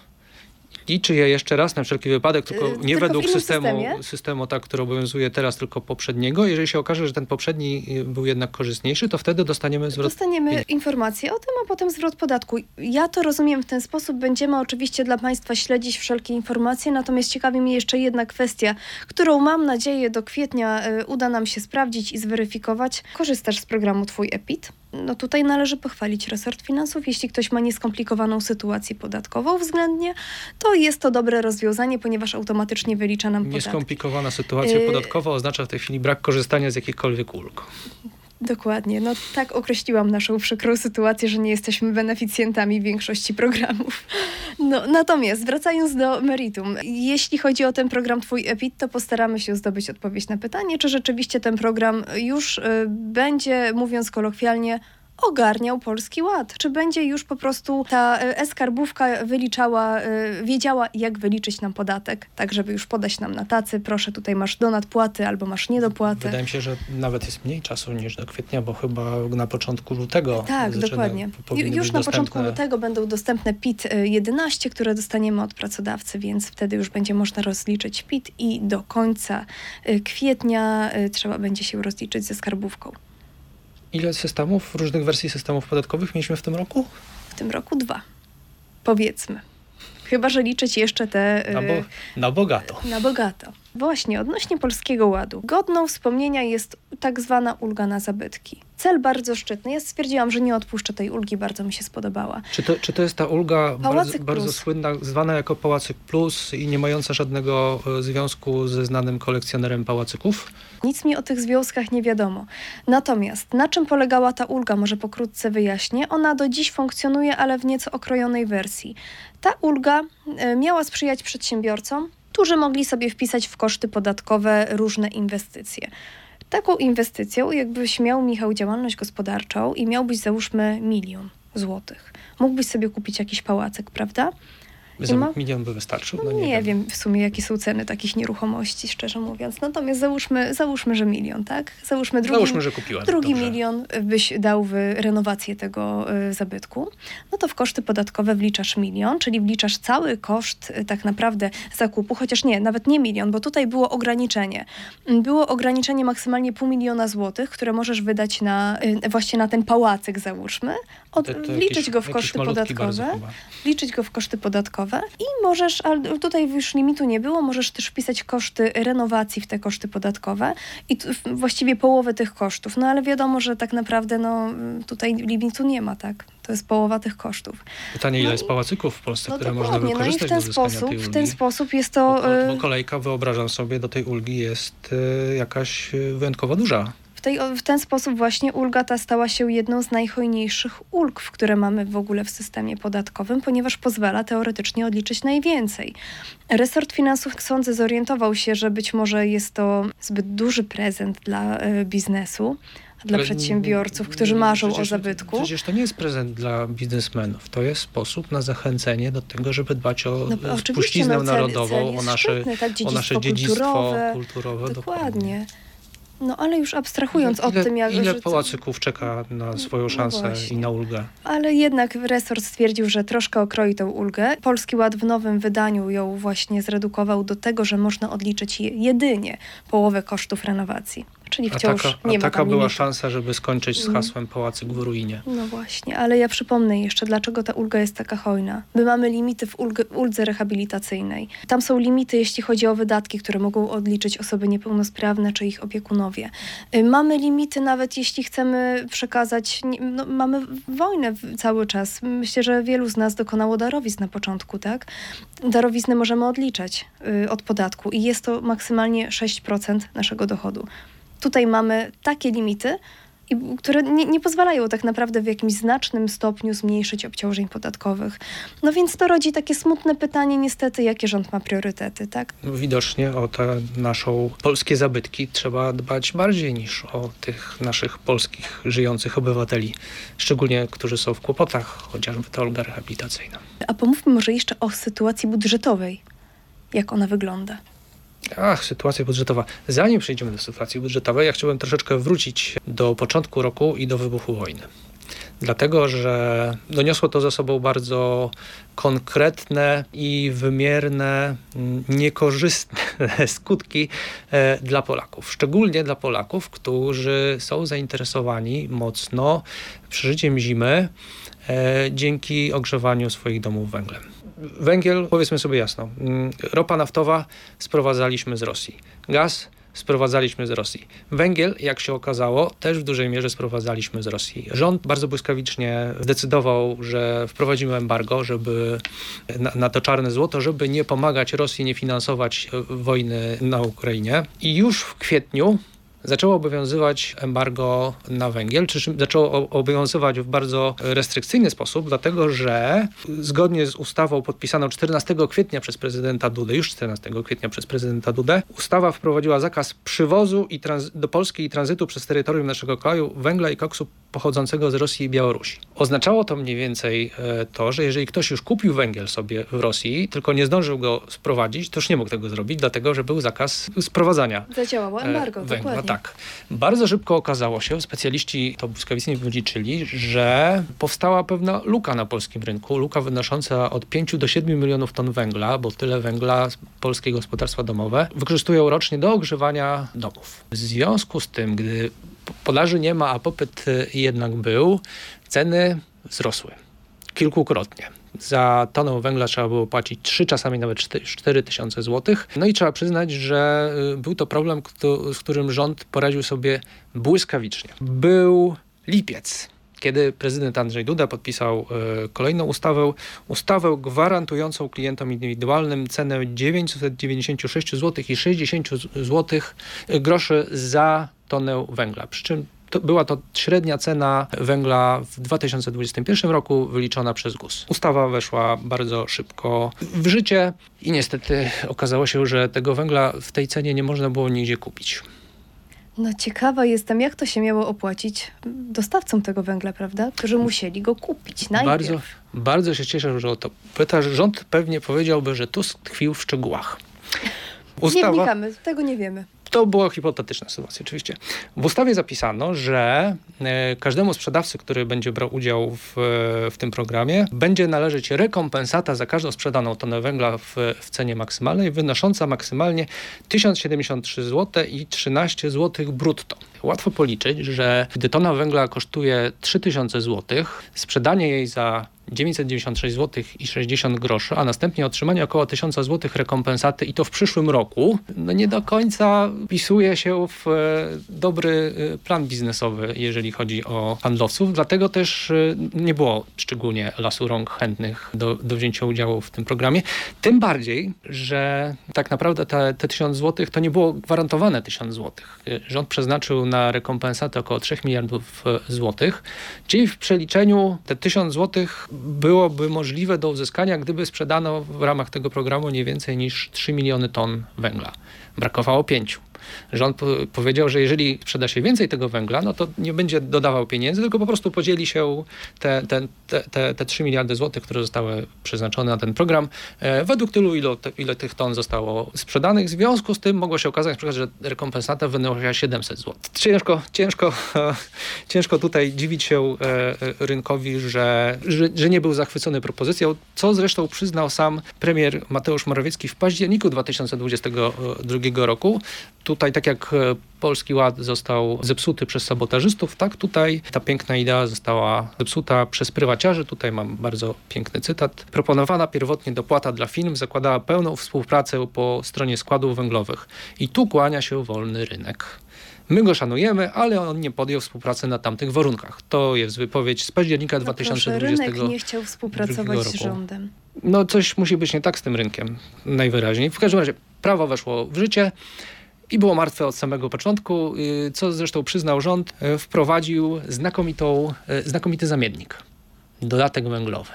liczy je jeszcze raz na wszelki wypadek, tylko y, nie tylko według systemu, systemu tak, który obowiązuje teraz, tylko poprzedniego. Jeżeli się okaże, że ten poprzedni y, był jednak korzystniejszy, to wtedy dostaniemy zwrot. Dostaniemy informację o tym, a potem zwrot podatku. Ja to rozumiem w ten sposób. Będziemy oczywiście dla Państwa śledzić wszelkie informacje, natomiast ciekawi mnie jeszcze jedna kwestia, którą mam nadzieję do kwietnia y, uda nam się sprawdzić i zweryfikować. Korzystasz z programu Twój EPIT? No tutaj należy pochwalić resort finansów. Jeśli ktoś ma nieskomplikowaną sytuację podatkową względnie, to jest to dobre rozwiązanie, ponieważ automatycznie wylicza nam podatek. Nieskomplikowana sytuacja y podatkowa oznacza w tej chwili brak korzystania z jakichkolwiek ulg. Dokładnie. No tak określiłam naszą przykrą sytuację, że nie jesteśmy beneficjentami większości programów. No, natomiast wracając do meritum, jeśli chodzi o ten program Twój EPIT, to postaramy się zdobyć odpowiedź na pytanie, czy rzeczywiście ten program już y, będzie, mówiąc kolokwialnie, ogarniał Polski Ład? Czy będzie już po prostu ta e, e-skarbówka wyliczała, e, wiedziała jak wyliczyć nam podatek, tak żeby już podać nam na tacy, proszę tutaj masz do nadpłaty albo masz niedopłaty. Wydaje mi się, że nawet jest mniej czasu niż do kwietnia, bo chyba na początku lutego. Tak, dokładnie. Już na początku lutego będą dostępne PIT 11, które dostaniemy od pracodawcy, więc wtedy już będzie można rozliczyć PIT i do końca e, kwietnia trzeba będzie się rozliczyć ze skarbówką. Ile systemów, różnych wersji systemów podatkowych mieliśmy w tym roku? W tym roku dwa. Powiedzmy. Chyba, że liczyć jeszcze te... Na, bo, y, na bogato. Na bogato. Właśnie, odnośnie Polskiego Ładu. Godną wspomnienia jest tak zwana ulga na zabytki. Cel bardzo szczytny. Ja stwierdziłam, że nie odpuszczę tej ulgi, bardzo mi się spodobała. Czy to, czy to jest ta ulga bardzo, bardzo słynna, zwana jako Pałacyk Plus i nie mająca żadnego e, związku ze znanym kolekcjonerem pałacyków? Nic mi o tych związkach nie wiadomo. Natomiast na czym polegała ta ulga, może pokrótce wyjaśnię. Ona do dziś funkcjonuje, ale w nieco okrojonej wersji. Ta ulga e, miała sprzyjać przedsiębiorcom, którzy mogli sobie wpisać w koszty podatkowe różne inwestycje. Taką inwestycją, jakbyś miał, Michał, działalność gospodarczą i miałbyś, załóżmy, milion złotych. Mógłbyś sobie kupić jakiś pałacyk, prawda? Za ma- milion by wystarczył? No nie, wiem. w sumie jakie są ceny takich nieruchomości, szczerze mówiąc. Natomiast załóżmy, załóżmy że milion, tak? Załóżmy drugi, Załóżmy, że kupiła. drugi Dobrze. milion byś dał w renowację tego y, zabytku. No to w koszty podatkowe wliczasz milion, czyli wliczasz cały koszt y, tak naprawdę zakupu, chociaż nie, nawet nie milion, bo tutaj było ograniczenie. Było ograniczenie maksymalnie pół miliona złotych, które możesz wydać na, y, właśnie na ten pałacyk, załóżmy, od, To- to wliczyć jakiś- go w koszty podatkowe liczyć go w koszty podatkowe i możesz, ale tutaj już limitu nie było, możesz też wpisać koszty renowacji w te koszty podatkowe i tu- właściwie połowę tych kosztów. No ale wiadomo, że tak naprawdę no, tutaj limitu nie ma, tak? To jest połowa tych kosztów. Pytanie, ile No jest pałacyków w Polsce, No które można dokładnie, no i wykorzystać w ten sposób, w ten sposób jest Bo, to... bo, bo y, kolejka, wyobrażam sobie, do tej ulgi jest y, jakaś y, wyjątkowo duża. W, tej, w ten sposób właśnie ulga ta stała się jedną z najhojniejszych ulg, które mamy w ogóle w systemie podatkowym, ponieważ pozwala teoretycznie odliczyć najwięcej. Resort Finansów, sądzę, zorientował się, że być może jest to zbyt duży prezent dla e, biznesu, dla Ale przedsiębiorców, którzy marzą o przecież- zabytku. Przecież to nie jest prezent dla biznesmenów. To jest sposób na zachęcenie do tego, żeby dbać o No, spuściznę no, cel- narodową, cel o jest nasze, szczytny, tak, o dziedzictwo nasze dziedzictwo kulturowe. kulturowe. Dokładnie. No ale już abstrahując ile, od tym, jak... Ile że- pałacyków czeka na swoją No szansę właśnie. i na ulgę? Ale jednak resort stwierdził, że troszkę okroi tą ulgę. Polski Ład w nowym wydaniu ją właśnie zredukował do tego, że można odliczyć je- jedynie połowę kosztów renowacji. Czyli A wciąż taka, nie a ma taka była limitu. szansa, żeby skończyć z Mhm. hasłem Pałacyk w ruinie. No właśnie, ale ja przypomnę jeszcze, dlaczego ta ulga jest taka hojna. My mamy limity w ulg- uldze rehabilitacyjnej. Tam są limity, jeśli chodzi o wydatki, które mogą odliczyć osoby niepełnosprawne czy ich opiekunowie. Y, Mamy limity nawet, jeśli chcemy przekazać, no, mamy wojnę cały czas. Myślę, że wielu z nas dokonało darowizn na początku, tak? Darowizny możemy odliczać y, od podatku i jest to maksymalnie 6% naszego dochodu. Tutaj mamy takie limity, i, które nie, nie pozwalają tak naprawdę w jakimś znacznym stopniu zmniejszyć obciążeń podatkowych. No więc to rodzi takie smutne pytanie niestety, jakie rząd ma priorytety, tak? No, Widocznie o te naszą polskie zabytki trzeba dbać bardziej niż o tych naszych polskich żyjących obywateli, szczególnie którzy są w kłopotach, chociażby ta ulga rehabilitacyjna. A pomówmy może jeszcze o sytuacji budżetowej. Jak ona wygląda? Ach, sytuacja budżetowa. Zanim przejdziemy do sytuacji budżetowej, ja chciałbym troszeczkę wrócić do początku roku i do wybuchu wojny. Dlatego, że doniosło to za sobą bardzo konkretne i wymierne, mm, niekorzystne skutki e, dla Polaków. Szczególnie dla Polaków, którzy są zainteresowani mocno przeżyciem zimy e, dzięki ogrzewaniu swoich domów węglem. Węgiel, powiedzmy sobie jasno, mm, ropa naftowa sprowadzaliśmy z Rosji. Gaz sprowadzaliśmy z Rosji. Węgiel, jak się okazało, też w dużej mierze sprowadzaliśmy z Rosji. Rząd bardzo błyskawicznie zdecydował, że wprowadzimy embargo, żeby na, na to czarne złoto, żeby nie pomagać Rosji, nie finansować wojny na Ukrainie. I już w kwietniu zaczęło obowiązywać embargo na węgiel, czy zaczęło obowiązywać w bardzo restrykcyjny sposób, dlatego że zgodnie z ustawą podpisaną 14 kwietnia przez prezydenta Dudę, już 14 kwietnia przez prezydenta Dudę, ustawa wprowadziła zakaz przywozu i do Polski i tranzytu przez terytorium naszego kraju węgla i koksu pochodzącego z Rosji i Białorusi. Oznaczało to mniej więcej e, to, że jeżeli ktoś już kupił węgiel sobie w Rosji, tylko nie zdążył go sprowadzić, to już nie mógł tego zrobić, dlatego że był zakaz sprowadzania Zadziałało embargo, e, węgla. dokładnie. Tak. Bardzo szybko okazało się, specjaliści to błyskawicznie wyliczyli, że powstała pewna luka na polskim rynku, luka wynosząca od 5 do 7 milionów ton węgla, bo tyle węgla polskie gospodarstwa domowe wykorzystują rocznie do ogrzewania domów. W związku z tym, gdy podaży nie ma, a popyt y, jednak był, ceny wzrosły kilkukrotnie. Za tonę węgla trzeba było płacić 3, czasami nawet 4 tysiące złotych. No i trzeba przyznać, że y, był to problem, z którym rząd poradził sobie błyskawicznie. Był lipiec kiedy prezydent Andrzej Duda podpisał y, kolejną ustawę, ustawę gwarantującą klientom indywidualnym cenę 996 zł i 60 zł groszy za tonę węgla. Przy czym to była to średnia cena węgla w 2021 roku wyliczona przez GUS. Ustawa weszła bardzo szybko w życie i niestety okazało się, że tego węgla w tej cenie nie można było nigdzie kupić. No ciekawa jestem, jak to się miało opłacić dostawcom tego węgla, prawda? Którzy musieli go kupić najpierw. Bardzo, bardzo się cieszę, że o to pytasz. Rząd pewnie powiedziałby, że tu tkwił w szczegółach. Ustawa... Nie wnikamy, tego nie wiemy. To była hipotetyczna sytuacja, oczywiście. W ustawie zapisano, że e, każdemu sprzedawcy, który będzie brał udział w, w tym programie, będzie należeć rekompensata za każdą sprzedaną tonę węgla w, w cenie maksymalnej, wynosząca maksymalnie 1073 zł i 13 zł brutto. Łatwo policzyć, że gdy tona węgla kosztuje 3000 zł, sprzedanie jej za 996 zł i 60 groszy, a następnie otrzymanie około 1000 zł rekompensaty i to w przyszłym roku, no nie do końca wpisuje się w e, dobry e, plan biznesowy, jeżeli chodzi o handlowców. Dlatego też e, nie było szczególnie lasu rąk chętnych do, do wzięcia udziału w tym programie. Tym bardziej, że tak naprawdę te, te 1000 zł to nie było gwarantowane 1000 zł. Rząd przeznaczył na rekompensatę około 3 miliardów złotych, czyli w przeliczeniu te 1000 złotych byłoby możliwe do uzyskania, gdyby sprzedano w ramach tego programu nie więcej niż 3 miliony ton węgla. Brakowało 5. Rząd powiedział, że jeżeli sprzeda się więcej tego węgla, no to nie będzie dodawał pieniędzy, tylko po prostu podzieli się te, te, te, te 3 miliardy złotych, które zostały przeznaczone na ten program, e, według tylu, ile, ile tych ton zostało sprzedanych. W związku z tym mogło się okazać, że rekompensata wynosiła 700 zł. Ciężko, ciężko, ciężko tutaj dziwić się e, rynkowi, że, że, że nie był zachwycony propozycją, co zresztą przyznał sam premier Mateusz Morawiecki w październiku 2022 roku. Tu tutaj, tak jak e, Polski Ład został zepsuty przez sabotażystów, tak tutaj ta piękna idea została zepsuta przez prywaciarzy. Tutaj mam bardzo piękny cytat. Proponowana pierwotnie dopłata dla firm zakładała pełną współpracę po stronie składów węglowych. I tu kłania się wolny rynek. My go szanujemy, ale on nie podjął współpracy na tamtych warunkach. To jest wypowiedź z października no 2020 proszę, rynek nie chciał współpracować z rządem. No coś musi być nie tak z tym rynkiem, najwyraźniej. W każdym razie prawo weszło w życie i było martwe od samego początku, y, co zresztą przyznał rząd, y, wprowadził znakomitą, y, znakomity zamiennik. Dodatek węglowy.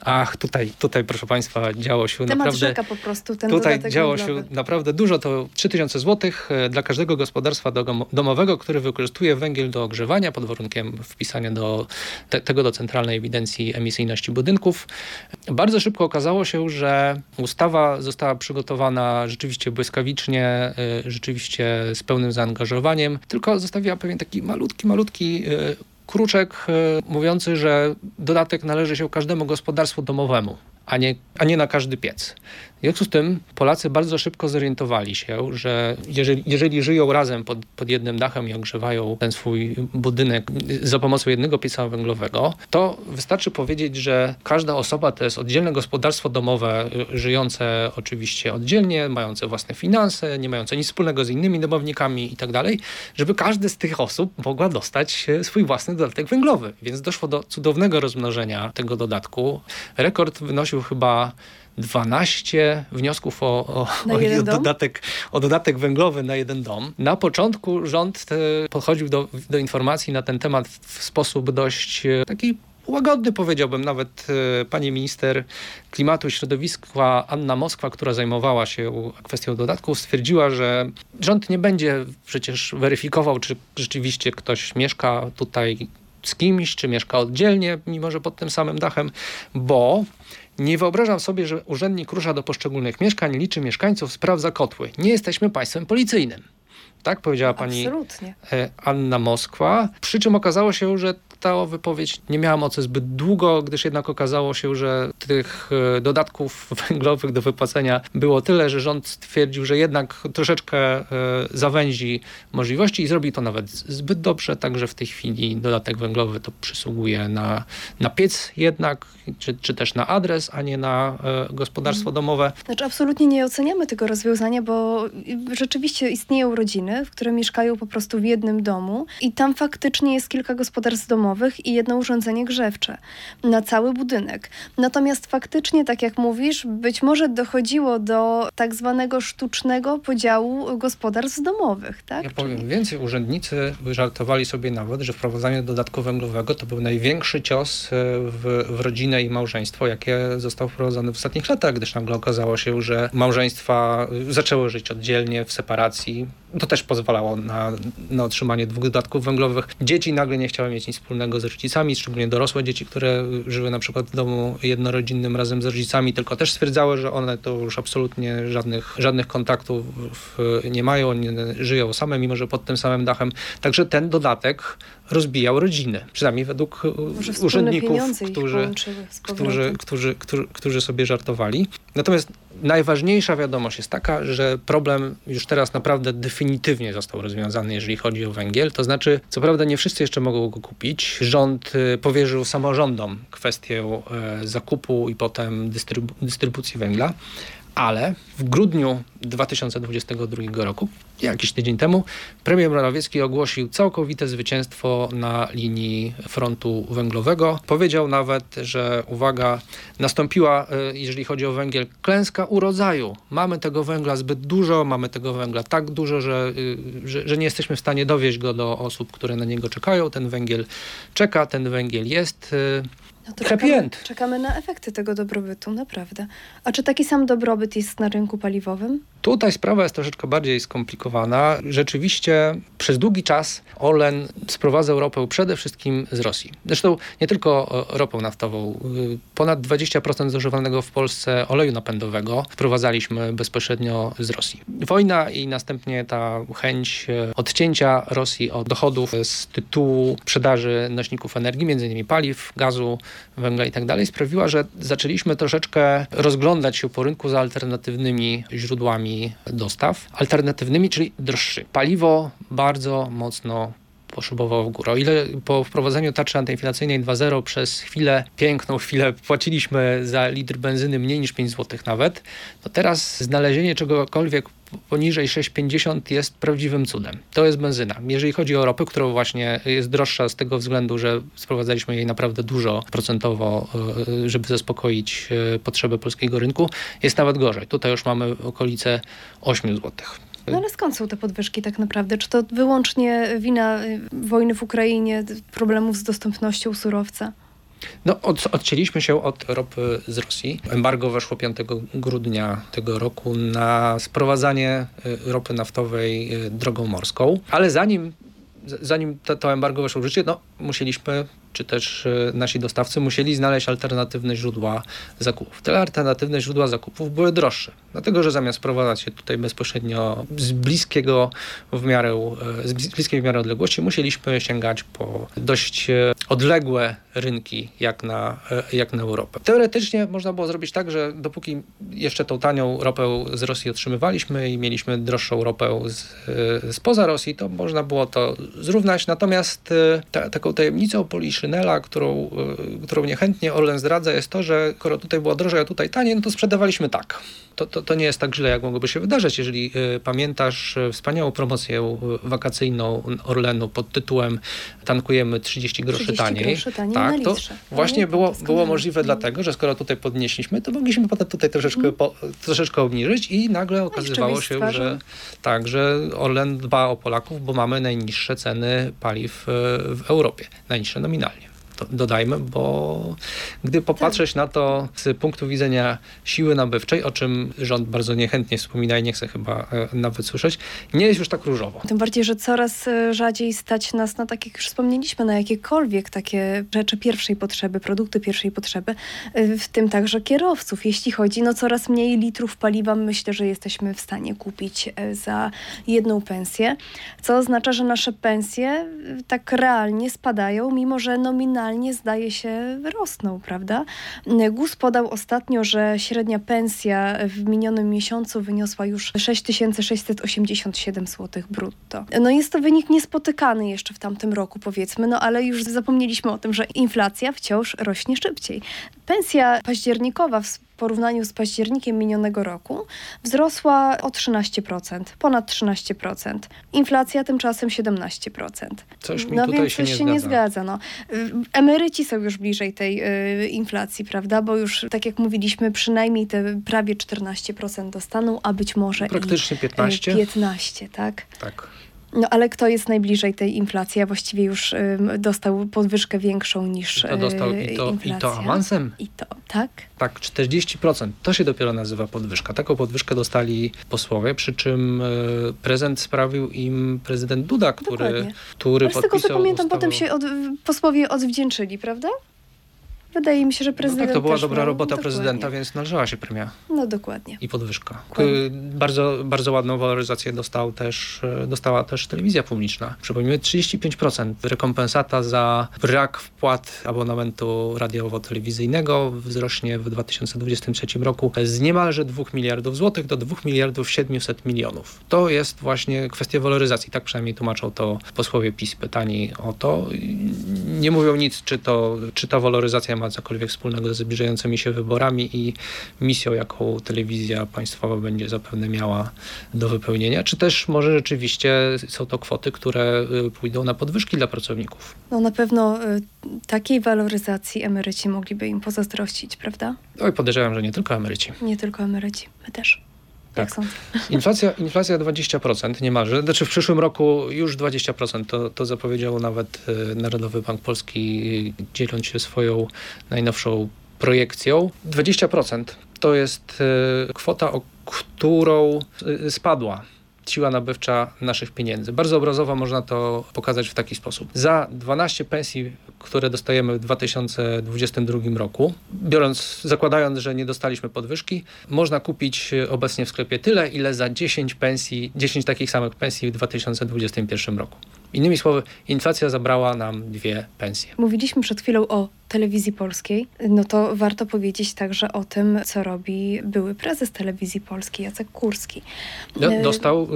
Ach, tutaj, tutaj proszę Państwa, działo się Temat naprawdę... rzeka po prostu, ten Tutaj działo się naprawdę dużo, to 3000 zł e, dla każdego gospodarstwa domowego, które wykorzystuje węgiel do ogrzewania pod warunkiem wpisania do te, tego do centralnej ewidencji emisyjności budynków. Bardzo szybko okazało się, że ustawa została przygotowana rzeczywiście błyskawicznie, e, rzeczywiście z pełnym zaangażowaniem, tylko zostawiła pewien taki malutki, malutki e, kruczek e, mówiący, że dodatek należy się każdemu gospodarstwu domowemu, a nie, a nie na każdy piec. W związku z tym Polacy bardzo szybko zorientowali się, że jeżeli, jeżeli żyją razem pod, pod jednym dachem i ogrzewają ten swój budynek za pomocą jednego pieca węglowego, to wystarczy powiedzieć, że każda osoba to jest oddzielne gospodarstwo domowe, y, żyjące oczywiście oddzielnie, mające własne finanse, nie mające nic wspólnego z innymi domownikami i tak dalej, żeby każdy z tych osób mogła dostać swój własny dodatek węglowy. Więc doszło do cudownego rozmnożenia tego dodatku. Rekord wynosił chyba 12 wniosków o, o, o dodatek, o dodatek węglowy na jeden dom. Na początku rząd e, podchodził do, do informacji na ten temat w sposób dość e, taki łagodny powiedziałbym. Nawet e, pani minister klimatu i środowiska Anna Moskwa, która zajmowała się kwestią dodatków, stwierdziła, że rząd nie będzie przecież weryfikował, czy rzeczywiście ktoś mieszka tutaj z kimś, czy mieszka oddzielnie, mimo że pod tym samym dachem, bo nie wyobrażam sobie, że urzędnik rusza do poszczególnych mieszkań, liczy mieszkańców, sprawdza kotły. Nie jesteśmy państwem policyjnym. Tak powiedziała pani Absolutnie. E, Anna Moskwa. Przy czym okazało się, że ta wypowiedź nie miała mocy zbyt długo, gdyż jednak okazało się, że tych e, dodatków węglowych do wypłacenia było tyle, że rząd stwierdził, że jednak troszeczkę e, zawęzi możliwości i zrobi to nawet zbyt dobrze, także w tej chwili dodatek węglowy to przysługuje na, na piec jednak, czy, czy też na adres, a nie na e, gospodarstwo Mhm. domowe. Znaczy, absolutnie nie oceniamy tego rozwiązania, bo rzeczywiście istnieją rodziny, w które mieszkają po prostu w jednym domu i tam faktycznie jest kilka gospodarstw domowych i jedno urządzenie grzewcze na cały budynek. Natomiast faktycznie, tak jak mówisz, być może dochodziło do tak zwanego sztucznego podziału gospodarstw domowych, tak? Ja Czyli- powiem więcej, urzędnicy żartowali sobie nawet, że wprowadzanie dodatku węglowego to był największy cios e, w, w rodzinę i małżeństwo, jakie został wprowadzony w ostatnich latach, gdyż nagle okazało się, że małżeństwa e, zaczęły żyć oddzielnie, w separacji. To też pozwalało na, na otrzymanie dwóch dodatków węglowych. Dzieci nagle nie chciały mieć nic wspólnego z rodzicami, szczególnie dorosłe dzieci, które żyły na przykład w domu jednorodzinnym razem z rodzicami, tylko też stwierdzały, że one to już absolutnie żadnych, żadnych kontaktów nie mają, nie, żyją same, mimo że pod tym samym dachem. Także ten dodatek rozbijał rodziny, przynajmniej według urzędników, którzy, którzy, którzy, którzy, którzy sobie żartowali. Natomiast najważniejsza wiadomość jest taka, że problem już teraz naprawdę definitywnie został rozwiązany, jeżeli chodzi o węgiel. To znaczy, co prawda nie wszyscy jeszcze mogą go kupić. Rząd y, powierzył samorządom kwestię e, zakupu i potem dystrybu- dystrybucji węgla. Ale w grudniu 2022 roku, jakiś tydzień temu, premier Morawiecki ogłosił całkowite zwycięstwo na linii frontu węglowego. Powiedział nawet, że uwaga, nastąpiła, y, jeżeli chodzi o węgiel, klęska urodzaju. Mamy tego węgla zbyt dużo, mamy tego węgla tak dużo, że, y, że, że nie jesteśmy w stanie dowieść go do osób, które na niego czekają. Ten węgiel czeka, ten węgiel jest. No to Happy czekamy, end. czekamy na efekty tego dobrobytu, naprawdę. A czy taki sam dobrobyt jest na rynku paliwowym? Tutaj sprawa jest troszeczkę bardziej skomplikowana. Rzeczywiście przez długi czas Orlen sprowadzał ropę przede wszystkim z Rosji. Zresztą nie tylko e, ropę naftową. Y, Ponad 20% zużywanego w Polsce oleju napędowego sprowadzaliśmy bezpośrednio z Rosji. Wojna i następnie ta chęć e, odcięcia Rosji od dochodów z tytułu sprzedaży nośników energii, między innymi paliw, gazu, węgla i tak dalej, sprawiła, że zaczęliśmy troszeczkę rozglądać się po rynku za alternatywnymi źródłami dostaw. Alternatywnymi, czyli droższy. Paliwo bardzo mocno poszybowało w górę. O ile po wprowadzeniu tarczy antyinflacyjnej 2.0 przez chwilę, piękną chwilę, płaciliśmy za litr benzyny mniej niż 5 zł nawet, to teraz znalezienie czegokolwiek poniżej 6,50 jest prawdziwym cudem. To jest benzyna. Jeżeli chodzi o ropę, która właśnie jest droższa z tego względu, że sprowadzaliśmy jej naprawdę dużo procentowo, y, żeby zaspokoić y, potrzeby polskiego rynku, jest nawet gorzej. Tutaj już mamy okolice 8 złotych. No ale skąd są te podwyżki tak naprawdę? Czy to wyłącznie wina y, wojny w Ukrainie, problemów z dostępnością surowca? No, od, odcięliśmy się od ropy z Rosji. Embargo weszło 5 grudnia tego roku na sprowadzanie y, ropy naftowej y, drogą morską, ale zanim, zanim to, to embargo weszło w życie, no, musieliśmy, czy też y, nasi dostawcy musieli znaleźć alternatywne źródła zakupów. Te alternatywne źródła zakupów były droższe, dlatego że zamiast sprowadzać się tutaj bezpośrednio z bliskiego w miarę, y, z blis- bliskiej w miarę odległości, musieliśmy sięgać po dość y, odległe rynki jak na, e, jak na Europę. Teoretycznie można było zrobić tak, że dopóki jeszcze tą tanią ropę z Rosji otrzymywaliśmy i mieliśmy droższą ropę z, e, spoza Rosji, to można było to zrównać. Natomiast e, ta, taką tajemnicą Poliszynela, którą, e, którą niechętnie Orlen zdradza, jest to, że skoro tutaj było drożej, a tutaj taniej, no to sprzedawaliśmy tak. To, to, to nie jest tak źle, jak mogłoby się wydarzyć. Jeżeli e, pamiętasz e, wspaniałą promocję wakacyjną Orlenu pod tytułem Tankujemy 30 groszy 30 taniej. groszy taniej tak, to litrze. właśnie No, było, było możliwe Mhm. dlatego, że skoro tutaj podnieśliśmy, to mogliśmy potem tutaj troszeczkę, Mhm. po, troszeczkę obniżyć i nagle okazywało wyjść z się, że tak, że Orlen dba o Polaków, bo mamy najniższe ceny paliw w Europie. Najniższe nominalnie. Dodajmy, bo gdy popatrzeć Tak. na to z punktu widzenia siły nabywczej, o czym rząd bardzo niechętnie wspomina i nie chce chyba e, nawet słyszeć, nie jest już tak różowo. Tym bardziej, że coraz e, rzadziej stać nas na, tak jak już wspomnieliśmy, na jakiekolwiek takie rzeczy pierwszej potrzeby, produkty pierwszej potrzeby, e, w tym także kierowców. Jeśli chodzi, no coraz mniej litrów paliwa myślę, że jesteśmy w stanie kupić za jedną pensję, co oznacza, że nasze pensje tak realnie spadają, mimo że nominalnie zdaje się rosną, prawda? GUS podał ostatnio, że średnia pensja w minionym miesiącu wyniosła już 6687 zł brutto. No jest to wynik niespotykany jeszcze w tamtym roku, powiedzmy, no ale już zapomnieliśmy o tym, że inflacja wciąż rośnie szybciej. Pensja październikowa w porównaniu z październikiem minionego roku wzrosła o 13%, ponad 13%. Inflacja tymczasem 17%. Coś mi no tutaj więc się coś nie się nie zgadza. zgadza. No. Y, Emeryci są już bliżej tej y, inflacji, prawda? Bo już, tak jak mówiliśmy, przynajmniej te prawie 14% dostaną, a być może Praktycznie i 15? y, 15, tak? Tak. No ale kto jest najbliżej tej inflacji, a właściwie już y, dostał podwyżkę większą niż To dostał y, i to, i inflacja. to awansem. I to, tak? Tak, 40%. To się dopiero nazywa podwyżka. Taką podwyżkę dostali posłowie, przy czym e, prezent sprawił im prezydent Duda, który, Dokładnie. który Ale z tego co pamiętam, potem się od, posłowie odwdzięczyli, prawda? Wydaje mi się, że No prezydent tak, to była dobra miał- robota dokładnie. prezydenta, więc należała się premia No dokładnie. i podwyżka. Dokładnie. Y, Bardzo, bardzo ładną waloryzację dostał też, e, dostała też telewizja publiczna. Przypomnijmy, 35% rekompensata za brak wpłat abonamentu radiowo-telewizyjnego wzrośnie w 2023 roku z niemalże 2 miliardów złotych do 2 miliardów 700 milionów. To jest właśnie kwestia waloryzacji. Tak przynajmniej tłumaczą to posłowie PiS pytani o to. Nie mówią nic, czy, to, czy ta waloryzacja ma cokolwiek wspólnego ze zbliżającymi się wyborami i misją, jaką telewizja państwowa będzie zapewne miała do wypełnienia, czy też może rzeczywiście są to kwoty, które y, pójdą na podwyżki dla pracowników. No na pewno y, takiej waloryzacji emeryci mogliby im pozazdrościć, prawda? Oj, podejrzewam, że nie tylko emeryci. Nie tylko emeryci, my też. Jak Tak. sądzę? Inflacja, inflacja 20% niemalże, znaczy w przyszłym roku już 20%, to, to zapowiedział nawet y, Narodowy Bank Polski, y, dzieląc się swoją najnowszą projekcją. 20% to jest y, kwota, o którą spadła siła nabywcza naszych pieniędzy. Bardzo obrazowo można to pokazać w taki sposób. Za 12 pensji, które dostajemy w 2022 roku, biorąc, zakładając, że nie dostaliśmy podwyżki, można kupić e, obecnie w sklepie tyle, ile za 10 pensji, 10 takich samych pensji w 2021 roku. Innymi słowy, inflacja zabrała nam dwie pensje. Mówiliśmy przed chwilą o telewizji polskiej, no to warto powiedzieć także o tym, co robi były prezes telewizji polskiej, Jacek Kurski. Do, E, dostał,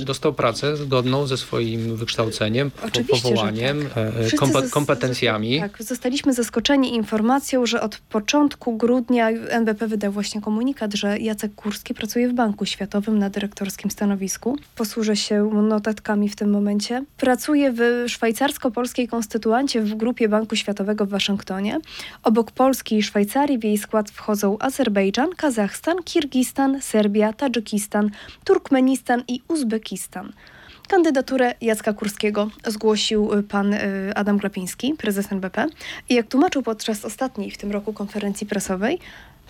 dostał pracę zgodną ze swoim wykształceniem, Oczywiście, że powołaniem, tak. kompetencjami. Tak, zostaliśmy zaskoczeni informacją, że od początku grudnia NBP wydał właśnie komunikat, że Jacek Kurski pracuje w Banku Światowym na dyrektorskim stanowisku. Posłużę się notatkami w tym momencie. Pracuje w szwajcarsko-polskiej konstytuancie w grupie Banku Światowego w Waszyngtonie. Obok Polski i Szwajcarii w jej skład wchodzą Azerbejdżan, Kazachstan, Kirgistan, Serbia, Tadżykistan, Turkmenistan i Uzbekistan. Kandydaturę Jacka Kurskiego zgłosił y, pan y, Adam Glapiński, prezes NBP. I jak tłumaczył podczas ostatniej w tym roku konferencji prasowej,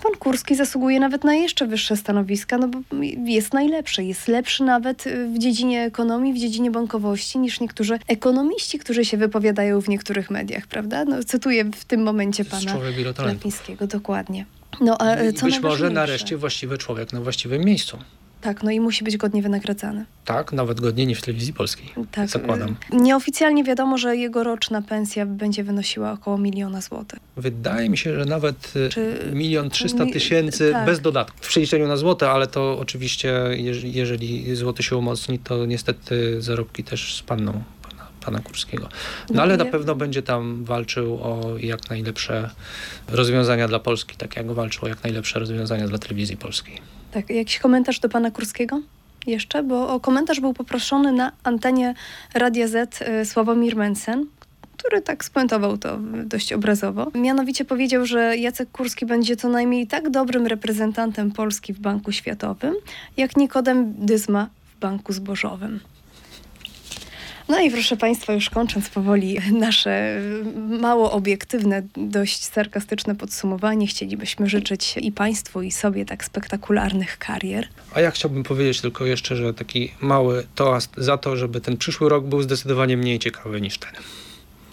pan Kurski zasługuje nawet na jeszcze wyższe stanowiska, no bo jest najlepszy. Jest lepszy nawet y, w dziedzinie ekonomii, w dziedzinie bankowości niż niektórzy ekonomiści, którzy się wypowiadają w niektórych mediach, prawda? No, cytuję w tym momencie pana. Glapińskiego, dokładnie. No, a I co być może nareszcie właściwy człowiek na właściwym miejscu. Tak, no i musi być godnie wynagradzany. Tak, nawet godniej niż w telewizji polskiej. Tak, Zakładam. Nieoficjalnie wiadomo, że jego roczna pensja będzie wynosiła około miliona złotych. Wydaje mi się, że nawet y, Czy- milion trzysta tysięcy tak. bez dodatku. W przeliczeniu na złote, ale to oczywiście, jeż- jeżeli złoty się umocni, to niestety zarobki też spadną pana, pana Kurskiego. No ale na pewno będzie tam walczył o jak najlepsze rozwiązania dla Polski, tak jak walczył o jak najlepsze rozwiązania dla telewizji polskiej. Tak, jakiś komentarz do pana Kurskiego? Jeszcze, bo o komentarz był poproszony na antenie Radia Z y, Sławomir Mensen, który tak spuentował to y, dość obrazowo. Mianowicie powiedział, że Jacek Kurski będzie co najmniej tak dobrym reprezentantem Polski w Banku Światowym, jak Nikodem Dyzma w Banku Zbożowym. No i proszę Państwa, już kończąc powoli nasze mało obiektywne, dość sarkastyczne podsumowanie, chcielibyśmy życzyć i Państwu, i sobie tak spektakularnych karier. A ja chciałbym powiedzieć tylko jeszcze, że taki mały toast za to, żeby ten przyszły rok był zdecydowanie mniej ciekawy niż ten.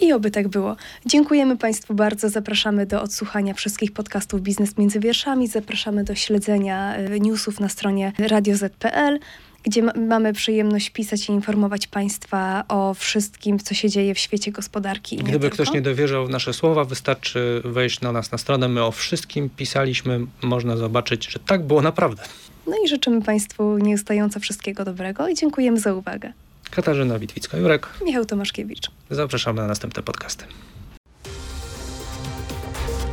I oby tak było. Dziękujemy Państwu bardzo. Zapraszamy do odsłuchania wszystkich podcastów Biznes Między Wierszami. Zapraszamy do śledzenia y, newsów na stronie radioz.pl gdzie mamy przyjemność pisać i informować Państwa o wszystkim, co się dzieje w świecie gospodarki. I Gdyby nie ktoś nie dowierzał w nasze słowa, wystarczy wejść na nas na stronę. My o wszystkim pisaliśmy. Można zobaczyć, że tak było naprawdę. No i życzymy Państwu nieustająco wszystkiego dobrego i dziękujemy za uwagę. Katarzyna Witwicka-Jurek. Michał Tomaszkiewicz. Zapraszamy na następne podcasty.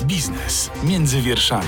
Biznes między wierszami.